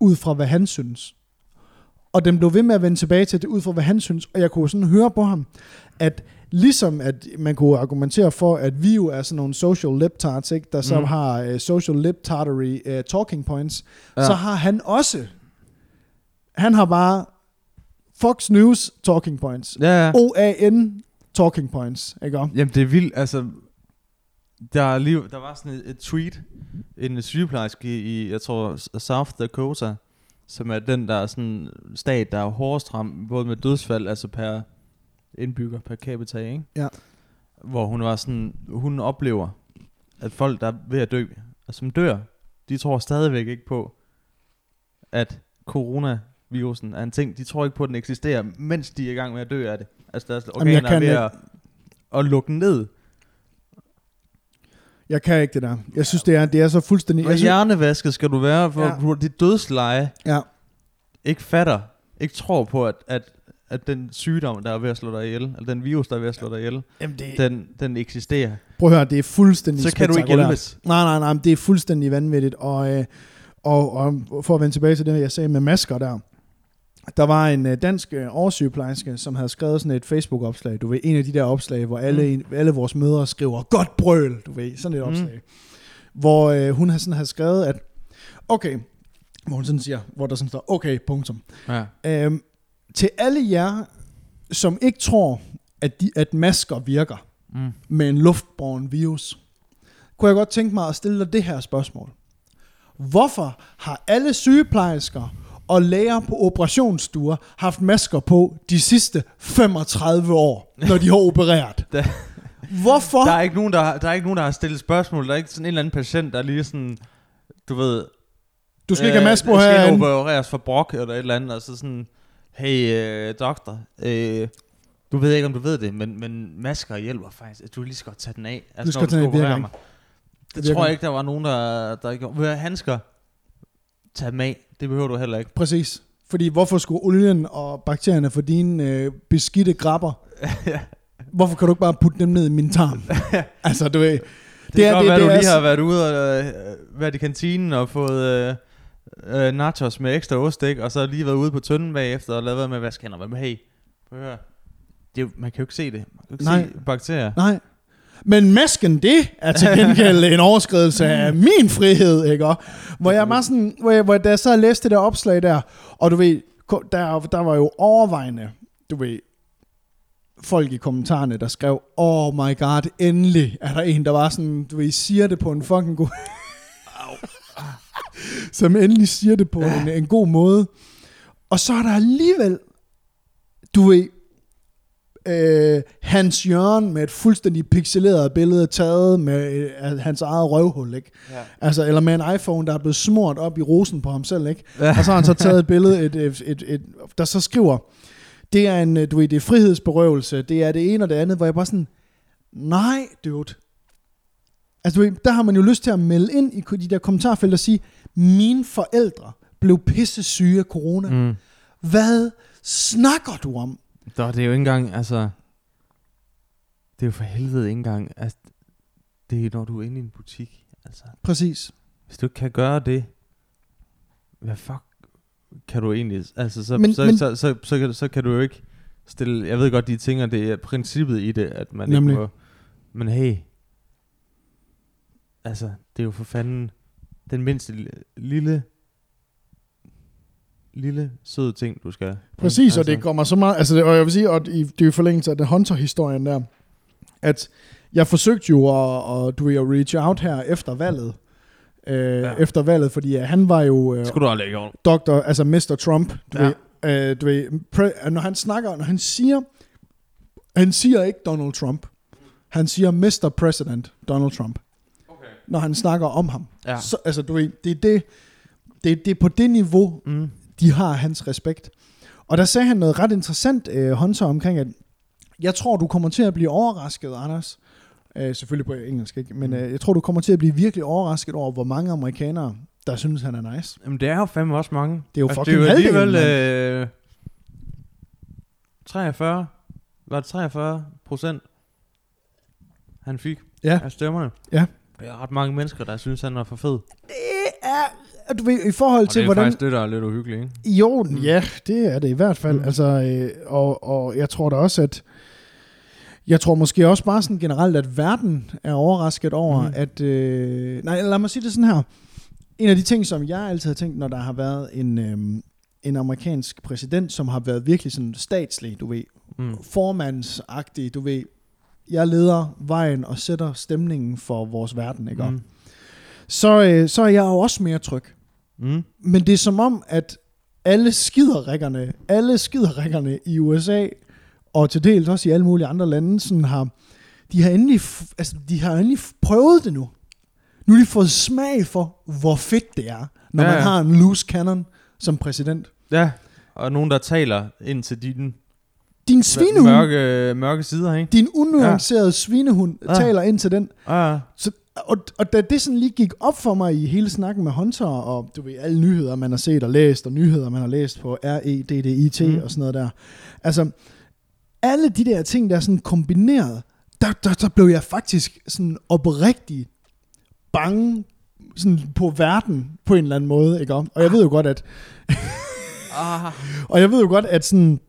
Ud fra, hvad han synes. Og den blev ved med at vende tilbage til det, ud fra, hvad han synes. Og jeg kunne sådan høre på ham, at ligesom at man kunne argumentere for, at vi jo er sådan nogle social lip-tarts, ikke? der så Mm. har uh, social lip-tartery uh, talking points, Ja. så har han også, han har bare Fox News talking points. Ja, ja. OAN talking points, ikke? Jamen, det er vildt, altså... Der, er lige, der var sådan et, et tweet, en sygeplejerske i, jeg tror, South Dakota, som er den der sådan stat, der er hårdest ramt, både med dødsfald, altså per indbygger, per capita, ikke? Ja. Hvor hun var sådan, hun oplever, at folk, der er ved at dø, og som dør, de tror stadigvæk ikke på, at coronavirusen er en ting. De tror ikke på, at den eksisterer, mens de er i gang med at dø af det. Altså deres Jamen, organer er ved at, at lukke ned. Jeg kan ikke det der. Jeg synes, det er, det er så fuldstændig... Hvor synes, hjernevasket skal du være, for Ja. dit dødsleje ja, ikke fatter, ikke tror på, at, at, at den sygdom, der er ved at slå dig ihjel, eller den virus, der er ved at slå dig ihjel, Jamen, det, den, den eksisterer. prøv at høre, det er fuldstændig Så kan du ikke hjælpes. Nej, nej, nej, det er fuldstændig vanvittigt. Og, øh, og, og for at vende tilbage til det, jeg sagde med masker der. Der var en øh, dansk øh, oversygeplejerske, som havde skrevet sådan et Facebook-opslag. Du ved, en af de der opslag, hvor alle, mm. alle vores mødre skriver, godt brøl, du ved, sådan et Mm. opslag. Hvor øh, hun har sådan havde skrevet, at okay, hvor hun sådan siger, hvor der sådan står, okay, punktum. Ja. Øhm, til alle jer, som ikke tror, at, de, at masker virker Mm. med en luftbåren virus, kunne jeg godt tænke mig at stille dig det her spørgsmål. Hvorfor har alle sygeplejersker og læger på operationsstuer haft masker på de sidste 35 år, når de har opereret? Der- Hvorfor? Der er ikke nogen, der, har- der er ikke nogen, der har stillet spørgsmål. Der er ikke sådan en eller anden patient, der er lige sådan, du ved... Du skal ikke have maske på her. skal herinde. opereres for brok eller et eller andet, og så sådan, hey, øh, doktor, øh, du ved ikke, om du ved det, men, men masker hjælper faktisk. Du kan lige så godt tage den af. Altså, Du skal når tage den af, operere virker. Det tror jeg ikke. der var nogen, der, der ikke... Du handsker? Tag dem af. Det behøver du heller ikke. Præcis. Fordi hvorfor skulle olien og bakterierne for dine øh, beskidte grabber, hvorfor kan du ikke bare putte dem ned i min tarm? altså, du ved, Det, det er- godt det- være, det du er lige s- har været ude og øh, været i kantinen og fået øh, øh, nachos med ekstra ost, ikke? og så lige været ude på tønden bagefter og lavet med at vaske hænder. Men hey, prøv at høre. Det er, jo- man kan jo ikke se det. Man kan jo ikke Nej. se bakterier. Nej. Men masken, det er til gengæld en overskridelse af min frihed, ikke? Og Hvor jeg var sådan, hvor jeg, hvor jeg, da jeg så læste det der opslag der, og du ved, der, der var jo overvejende, du ved, folk i kommentarerne, der skrev, oh my god, endelig er der en, der var sådan, du ved, siger det på en fucking god... som endelig siger det på en, en god måde. Og så er der alligevel, du ved, øh, Hans Jørgen med et fuldstændig pixeleret billede taget med øh, hans eget røvhul, ikke? Ja. Altså, eller med en iPhone, der er blevet smurt op i rosen på ham selv, ikke? Ja. Og så har han så taget et billede, et, et, et, et, der så skriver, det er en, du ved, det er frihedsberøvelse, det er det ene og det andet, hvor jeg bare sådan, nej, dude. Altså, du ved, der har man jo lyst til at melde ind i de der kommentarfelt og sige, mine forældre blev pisse syge af corona. Mm. Hvad snakker du om? Så det er jo ikke engang, altså... Det er jo for helvede ikke engang, altså... Det er når du er inde i en butik, altså... Præcis. Hvis du ikke kan gøre det, hvad fuck kan du egentlig... Altså, så, Men- så, men- så, så, så, så, kan, så kan du jo ikke stille... Jeg ved godt, de tænker, det er princippet i det, at man Nemlig. ikke må... Men hey... altså, det er jo for fanden den mindste li- lille, lille, søde ting, du skal. Præcis, altså, og det går mig så meget, altså, og jeg vil sige, og i- det er jo forlængelse af den Hunter-historien der, at jeg forsøgte jo at, at, du ved, at reach out her efter valget, øh, Ja. ja. efter valget, fordi øh, han var jo øh, Skulle du aldrig gjort. doktor, altså Mr. Trump, du Ja. ja. ved, øh, du ved, pre, når han snakker, når han siger, han siger ikke Donald Trump, han siger Mr. President Donald Trump, Okay. når han snakker om ham. Ja. Så, altså, du ved, det er det, det, det er på det niveau, Mm. De har hans respekt. Og der sagde han noget ret interessant, øh, Hunter, omkring, at jeg tror, du kommer til at blive overrasket, Anders. Øh, selvfølgelig på engelsk, ikke? Men øh, jeg tror, du kommer til at blive virkelig overrasket over, hvor mange amerikanere, der synes, han er nice. Jamen, det er jo fandme også mange. Det er jo Altså, fucking det er jo halvdelen, alligevel øh, 43, var det 43 procent, han fik Ja. af stemmerne. Ja. Det er ret mange mennesker, der synes, han er for fed. Det er, du ved, i forhold Og til, det er hvordan... faktisk det, der er lidt uhyggeligt, ikke? Jo, Mm. ja, det er det i hvert fald. Mm. Altså, øh, og, og jeg tror da også, at jeg tror måske også bare sådan generelt, at verden er overrasket over, Mm. at... Øh, nej, lad mig sige det sådan her. En af de ting, som jeg altid har tænkt, når der har været en, øh, en amerikansk præsident, som har været virkelig sådan statslig, du ved, Mm. formandsagtig, du ved, jeg leder vejen og sætter stemningen for vores verden, ikke? Mm. Så, øh, så er jeg jo også mere tryg. Mm. Men det er som om, at alle skiderikkerne, alle skiderikkerne i USA, og til dels også i alle mulige andre lande, sådan har, de har endelig, altså, de har endelig prøvet det nu. Nu har de fået smag for, hvor fedt det er, når Ja, ja, man har en loose cannon som præsident. Ja, og nogen, der taler ind til dine Din svinehund, mørke, mørke sider, ikke? din unuancerede ja. svinehund, Ja. taler ind til den. Ja, Så, og, og da det sådan lige gik op for mig i hele snakken med Hunter, og du ved, alle nyheder, man har set og læst, og nyheder, man har læst på REDDIT Mm. og sådan noget der. Altså, alle de der ting, der er sådan kombineret, der, der, der blev jeg faktisk sådan oprigtig bange sådan på verden på en eller anden måde, ikke om? Og jeg ved jo godt, at ah. og jeg ved jo godt, at sådan,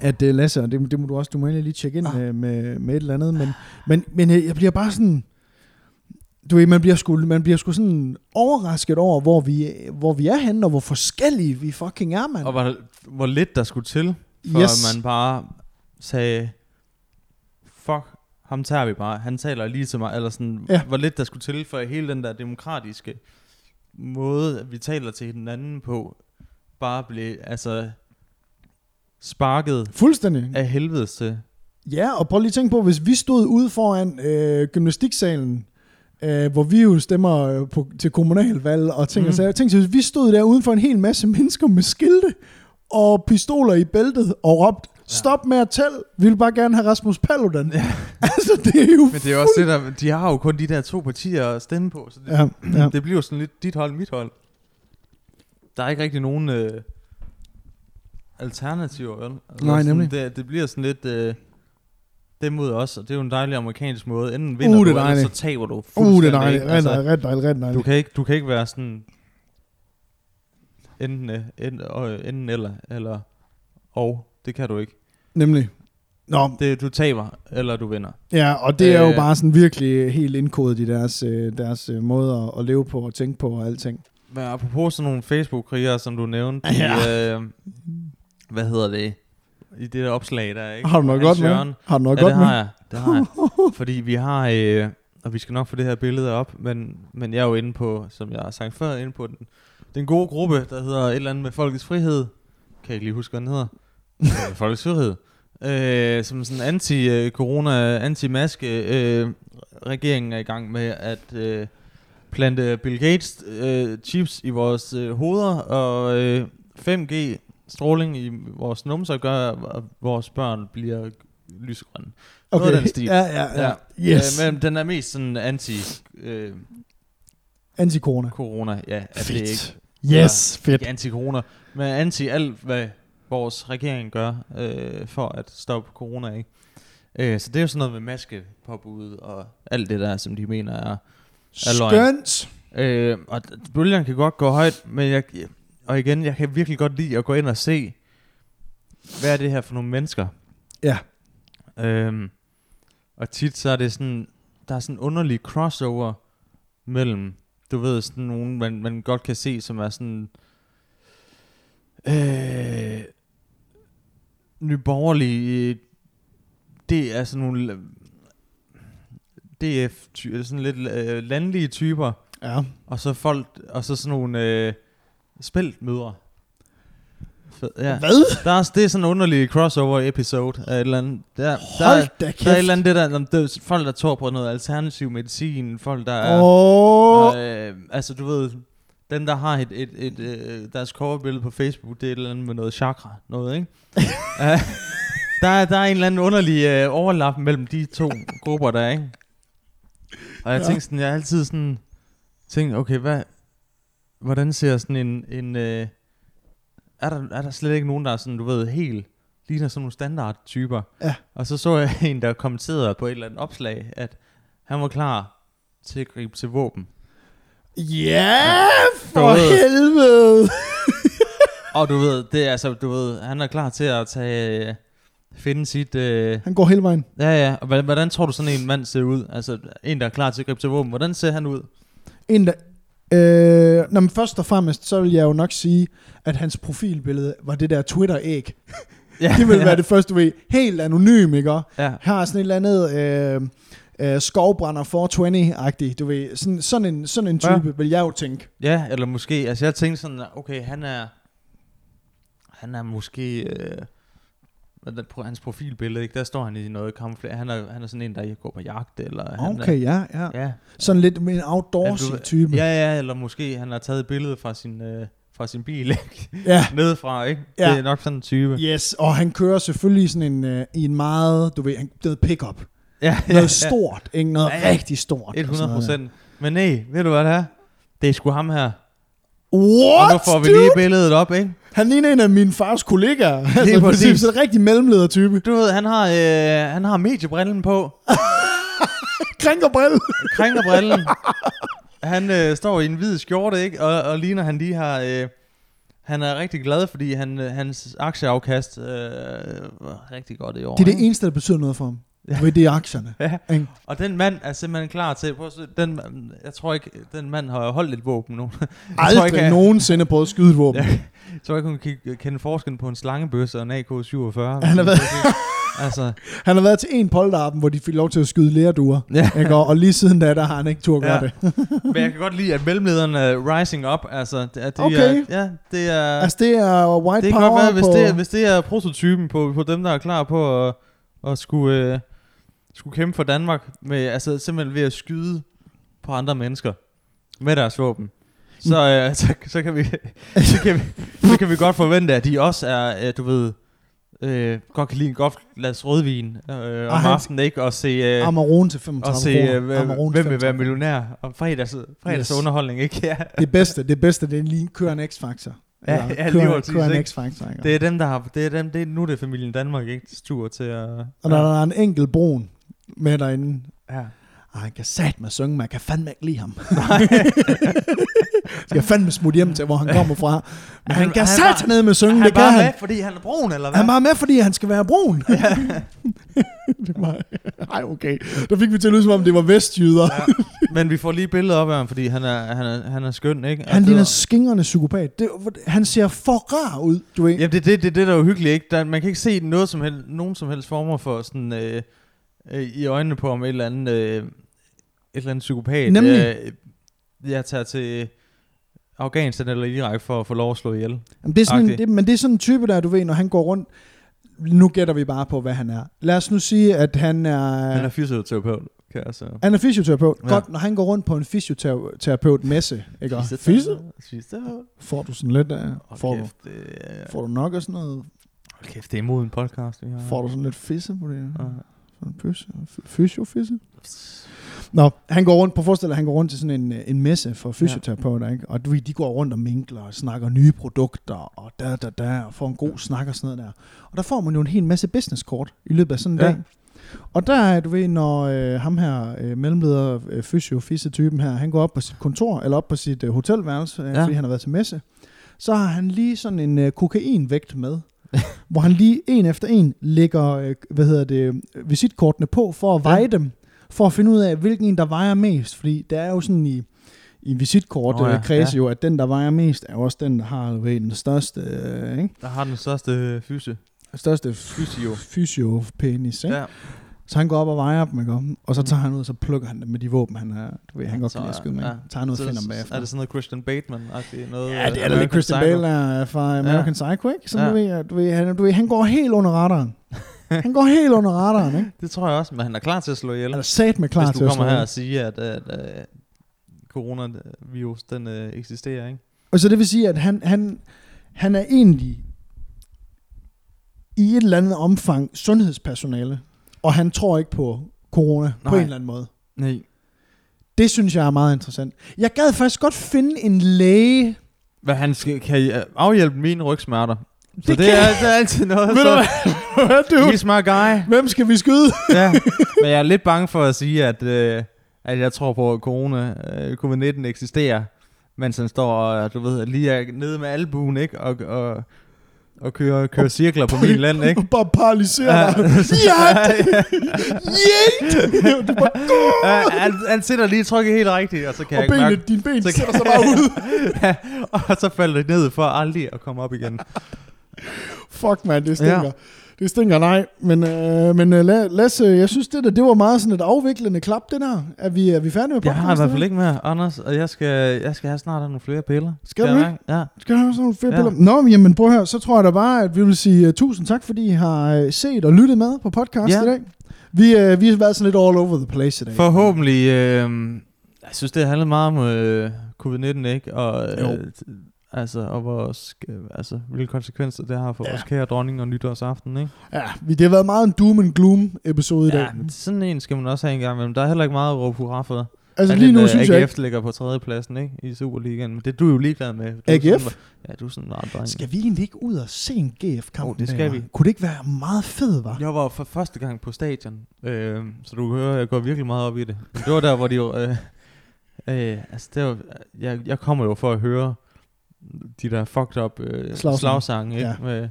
at uh, Lasse, og det, det må du også, du må lige tjekke ind Ah. med, med, med et eller andet, men, men, men jeg jeg bliver bare sådan, du ved, man bliver sgu, man bliver sgu sådan overrasket over, hvor vi, hvor vi er henne, og hvor forskellige vi fucking er, mand. Og hvor, hvor lidt der skulle til, for Yes. man bare sagde, fuck, ham tager vi bare. Han taler lige til mig. Eller sådan, ja. hvor lidt der skulle til, for hele den der demokratiske måde, vi taler til hinanden på, bare blev altså sparket Fuldstændig. af helvedes til. Ja, og prøv lige at tænke på, hvis vi stod ude foran øh, gymnastiksalen, øh, hvor vi jo stemmer øh, på, til kommunalvalg og ting mm. Og sager. Tænk hvis vi stod der uden for en hel masse mennesker med skilte og pistoler i bæltet og råbte, stop med at tælle, vi vil bare gerne have Rasmus Paludan. Ja. altså, det er jo... Men det er jo også det der, de har jo kun de der to partier at stemme på, så det, Ja, ja. det bliver jo sådan lidt dit hold, mit hold. Der er ikke rigtig nogen øh, alternativer, vel? Altså Nej, sådan, nemlig. Det, det bliver sådan lidt øh, dem mod os, og det er jo en dejlig amerikansk måde. Enten vinder Uh, det du, eller så taber du Uh, det fuldstændig. er dejligt. ikke? Ret dejligt, ret dejligt, du, kan ikke, du kan ikke være sådan enten, øh, enten, øh, enten eller, eller og. Det kan du ikke. Nemlig. Nå, Det, du taber, eller du vinder. ja, og det er jo Øh. bare sådan virkelig helt indkodet i deres, øh, deres måde at, leve på og tænke på og alting. Men apropos sådan nogle Facebook-krigere, som du nævnte, Ja. i, øh, hvad hedder det, i det der opslag der, ikke? Har du noget Hans godt med? Har du noget Ja, godt det med? har jeg. Det har jeg. Fordi vi har, øh, og vi skal nok få det her billede op, men, men jeg er jo inde på, som jeg har sagt før, inde på den, den gode gruppe, der hedder et eller andet med Folkets Frihed. Kan jeg ikke lige huske, hvad den hedder? Øh, Folkets Frihed. Øh, som sådan anti-corona, anti-maske øh, regeringen er i gang med at øh, plante Bill Gates øh, chips i vores øh, hoveder, og øh, 5G stråling i vores numser gør, at vores børn bliver lysegrønne. Noget af den stil. Ja, ja, ja. Yes. Øh, men den er mest sådan anti øh, Anti-corona. corona, ja, at det er ikke Yes, fedt. ikke anti-corona, men anti alt, hvad vores regering gør øh, for at stoppe corona, ikke? Øh, så det er jo sådan noget med maskepåbud og alt det der, som de mener er... er løgn. Skønt. Øh, og bølgerne kan godt gå højt, men jeg, og igen, jeg kan virkelig godt lide at gå ind og se, hvad er det her for nogle mennesker? Ja. Øhm, og tit så er det sådan, der er sådan en underlig crossover mellem, du ved, sådan nogen, man, man godt kan se, som er sådan, øh, nyborgerlige, det er sådan nogle, DF, sådan lidt øh, landlige typer, Ja. og så folk, og så sådan nogle øh, spæltmødre. Fed, ja. Hvad? Der er, det er sådan en underlig crossover episode af et eller andet. Der, der, Hold er- da der er et eller kæft. andet, det der, der, der, folk der tror på noget alternativ medicin, folk der er, Åh. øh, altså du ved, dem der har et, et, et, øh, deres coverbillede på Facebook, det er et eller andet med noget chakra, noget, ikke? uh, der, er, der er en eller anden underlig øh, overlap mellem de to grupper der, ikke? Og jeg Ja. tænkte sådan, jeg har altid sådan, tænkt, okay, hvad, hvordan ser sådan en, en øh, er, der, er der slet ikke nogen, der er sådan, du ved, helt, ligner sådan nogle standardtyper? Ja. Og så så jeg en, der kommenterede på et eller andet opslag, at han var klar til at gribe til våben. Ja, for Du ved- helvede. Og du ved, det er altså, du ved, han er klar til at tage, øh, finde sit, øh, Han går hele vejen. ja ja, og hvordan, hvordan tror du sådan en mand ser ud? Altså, en, der er klar til at gribe til våben, hvordan ser han ud? En, der, øh, når man først og fremmest, så vil jeg jo nok sige, at hans profilbillede var det der Twitter-æg. Ja, Det vil ja, være det første, du ved. Helt anonym, ikke? Ja, Har sådan et eller andet øh, øh, skovbrænder 420-agtigt, du ved. Sådan, sådan, en, sådan en type, ja. vil jeg jo tænke. ja, eller måske, altså jeg tænkte sådan, okay, han er, han er måske, øh, på hans profilbillede, ikke? der står han i noget camouflage, han er, han er sådan en, der går på jagt, eller han Okay, ja, ja. er, ja, Sådan lidt med en outdoorsy Ja. Ja, ja, eller måske han har taget et billede fra sin, øh, fra sin bil, ikke? ja. Nedefra, ikke? Ja. Det er nok sådan en type. Yes, og han kører selvfølgelig sådan en, øh, i en meget, du ved, han, noget pickup. Ja, Noget stort, ikke? Noget Ja, ja. rigtig stort. og sådan 100 noget der. procent. Men nej, ved du hvad det er? Det er sgu ham her. What, og nu får vi dude? lige billedet op, ikke? Han ligner en af min fars kollegaer. altså, i præcis. sådan en rigtig mellemleder-type. Du ved, han har, øh, han har mediebrillen på. Krænkerbrille. Krængerbrillen. han øh, står i en hvid skjorte, ikke? Og, og ligner han lige har... Øh, han er rigtig glad, fordi han, øh, hans aktieafkast øh, var rigtig godt i år. Det er det eneste, der betyder noget for ham. Ja. Ved, er aktierne. Ja. Ikke? Og den mand er simpelthen klar til... Prøv at se, den, jeg tror ikke, den mand har holdt et våben nu. jeg tror Aldrig ikke, jeg- nogensinde prøvet at skyde et våben. Jeg tror ikke, hun kan kende forskellen på en slangebøsse og en AK-47. Han har været- altså, Han har været til en polterappen, hvor de fik lov til at skyde lærduer. ja. Ikke? Og, og lige siden da, der har han ikke tur gøre Ja. det. Men jeg kan godt lide, at mellemlederen er rising up. Altså, det, er- de Okay. Er, ja, det er... Altså, det er white det kan power godt være, hvis på... det, er, hvis det er prototypen på, på dem, der er klar på at, at skulle, øh, skulle kæmpe for Danmark, med, altså simpelthen ved at skyde på andre mennesker med deres våben. Så, øh, så, så, kan vi, så, kan vi, så kan vi godt forvente, at de også er, øh, du ved, øh, godt kan lide en godt glas rødvin øh, om han- aftenen, ikke? Og se, øh, Amarone til og 35 se kroner. øh, hvem, Amarone hvem vil være 35. millionær om fredags, fredags Yes. underholdning, ikke? Ja. Det bedste, det bedste, det er lige kører en X-Factor. Ja, ja, lige kører, præcis, kører en. Ikke? Det er dem, der har, det er dem, det er, nu er det familien Danmark, ikke? Stur til at... Og når der er en enkelt brun med derinde, ja. og han kan sat med synge, man kan fandme ikke lide ham. Skal fandme smutte hjem til, hvor han kommer fra. Men han, Han- kan han sat ned med synge, Han det er kan bare han. med, fordi han er brun, eller hvad? Han er bare med, fordi han skal være brun. det var, ej, okay. Der fik vi til at lyde, som om det var vestjyder. ja. Men vi får lige billedet op af ham, fordi han er, han er, han er skøn, ikke? Han ligner skingrende psykopat. Det, han ser for rar ud, du ved. Jamen, det er det, det, det, der er uhyggeligt, ikke? Der, man kan ikke se noget som helst, nogen som helst former for sådan... Øh, øh, i øjnene på ham et eller andet, øh, et eller andet psykopat. Nemlig. Øh, jeg tager til Afghanistan eller Irak for at få lov at slå ihjel. Jamen, det er sådan en, det, men det er sådan en type, der du ved, når han går rundt, nu gætter vi bare på, hvad han er. Lad os nu sige, at han er... Han er fysioterapeut, kan jeg så... han er fysioterapeut. Ja. Ja. Godt, når han går rundt på en fysioterapeut-messe, ikke? Fysioterapeut. Får du sådan lidt af... Hold Får, du, kæft, det, er- får du nok af sådan noget... hold kæft, det er imod en podcast, vi har. Får du sådan lidt fisse på det? Ja. Fysiofisse? Nå, han går rundt, på forestil han går rundt til sådan en, en messe for fysioterapeuter, ikke? og du de går rundt og minkler og snakker nye produkter, og da, da, da, og får en god snak og sådan noget der. Og der får man jo en hel masse businesskort i løbet af sådan en Ja. dag. Og der er, du ved, når øh, ham her, øh, mellemleder, øh, fysio typen her, han går op på sit kontor, eller op på sit øh, hotelværelse, øh, Ja. ja. fordi han har været til messe, så har han lige sådan en øh, kokainvægt med, hvor han lige en efter en lægger, øh, hvad hedder det, visitkortene på, for at Ja. veje dem, for at finde ud af, hvilken en, der vejer mest. Fordi det er jo sådan i, i visitkort oh, ja, ja, kreds ja. jo, at den, der vejer mest, er også den, der har ved, den største, øh, ikke? Der har den største fyse. største Fysio. fysiopenis, ikke? Ja. Så han går op og vejer dem, ikke? Og så tager han ud, og så plukker han dem med de våben, han, er, du ved, han godt Så, kan lide at skyde med. ja. Ja. Tager han ud og finder dem bagefter. Er det sådan noget Christian Bateman-agtigt? Noget, Ja, det er øh, da lidt Christian? Bale er fra American ja. Psycho, ikke? Som Ja. du, ved, du, ved, han, du ved, han går helt under radaren. han går helt under radaren, ikke? Det tror jeg også, men han er klar til at slå ihjel. Han er sat med klar Hvis til du at kommer slå. her og siger, at, at, at coronavirus, den øh, eksisterer, ikke? Og så det vil sige, at han, han, han er egentlig i et eller andet omfang sundhedspersonale, og han tror ikke på corona Nej. på en eller anden måde. Nej. Det synes jeg er meget interessant. Jeg gad faktisk godt finde en læge. Hvad han skal, kan I, øh, afhjælpe mine rygsmerter. Så Det det, kan- er, det er altid noget, Ved du så hvad, hvad du? he's my guy. Hvem skal vi skyde? ja. Men jeg er lidt bange for at sige, at, øh, at jeg tror på, at corona, øh, covid-19 eksisterer, mens han står og, du ved, lige er nede med albuen, ikke? Og, og, og kører, kører cirkler på min land, ikke? Bare paralysere Ja. dig. Ja, bare, Ja, han, han sidder lige trykket helt rigtigt, og så kan og jeg ikke benet, dine ben så sætter sig bare ud. ja, og så falder det ned for aldrig at komme op igen. Fuck, man, det stinker. Ja. Det stinker, nej. Men, øh, men øh, La- Lasse, jeg synes, det, der, det var meget sådan et afviklende klap, det der. Er vi, er vi færdige med Jeg har i hvert podcasten? fald ikke mere, Anders, og jeg skal, jeg skal have snart nogle flere piller. Skal du jeg det? mærke? Ja. Skal du have sådan nogle flere Ja. piller? Nå, men jamen prøv høre, så tror jeg da bare, at vi vil sige uh, tusind tak, fordi I har uh, set og lyttet med på podcast Ja. i dag. Vi, uh, vi har været sådan lidt all over the place i dag. Forhåbentlig, øh, jeg synes, det handler meget om øh, covid-19, ikke? Og, øh, altså, og vores, øh, altså, hvilke konsekvenser det har for Ja. vores kære dronning og nytårsaften, ikke? Ja, det har været meget en doom and gloom episode i dag. Ja, sådan en skal man også have en gang imellem. Der er heller ikke meget at råbe hurra for. altså lige nu øh, synes jeg AGF ligger på tredjepladsen, ikke? I Superligaen. Men det er du jo ligeglad med. Du AGF? Sådan, ja, du er sådan en dreng. skal vi egentlig ikke ud og se en GF-kamp? Jo, det skal vi. Kunne det ikke være meget fedt, var? Jeg var for første gang på stadion, øh, så du kan høre, jeg går virkelig meget op i det. Men det var der, hvor de jo... Øh, øh, altså, det var, jeg, jeg kommer jo for at høre de der fucked up øh, Slagsange. slagsange, ikke? Ja. Med,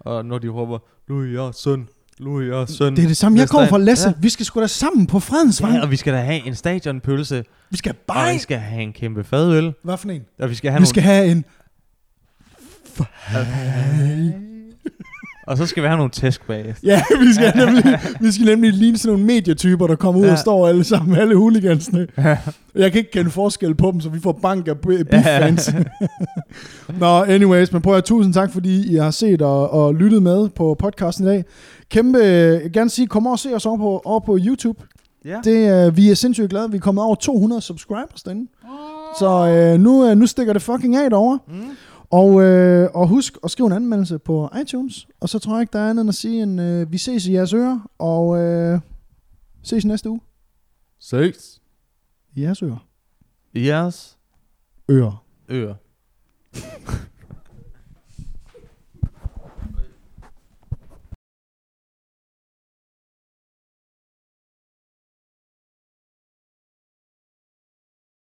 og når de råber, Louis og søn, Louis og søn. Det er det samme. Jeg kommer fra Lasse. Ja. Vi skal sgu da sammen på Fredensvang. Ja, og vi skal da have en stadionpølse, Vi skal og bare... vi skal have en kæmpe fadøl, Hvad for en? og vi skal have Vi nogle... skal have en... Og så skal vi have nogle tæsk bagefter. Ja, vi skal nemlig, vi skal nemlig ligne sådan nogle medietyper, der kommer ud ja. Ja. og står alle sammen, alle hooligansene. Ja. Jeg kan ikke kende forskel på dem, så vi får bank af biff-fans. Nå, anyways, men prøv at tusind tak, fordi I har set og, og lyttet med på podcasten i dag. Kæmpe, jeg vil gerne sige, kom over og se os over på, over på YouTube. ja. Det, uh, vi er sindssygt glade. Vi er kommet over 200 subscribers derinde. Så uh, nu, uh, nu stikker det fucking af derovre. Mm. Og, øh, og husk at skrive en anmeldelse på iTunes. Og så tror jeg ikke, der er andet end at sige, end øh, vi ses i jeres ører. Og øh, ses næste uge. Ses. I jeres ører. Jeres Ører. ører.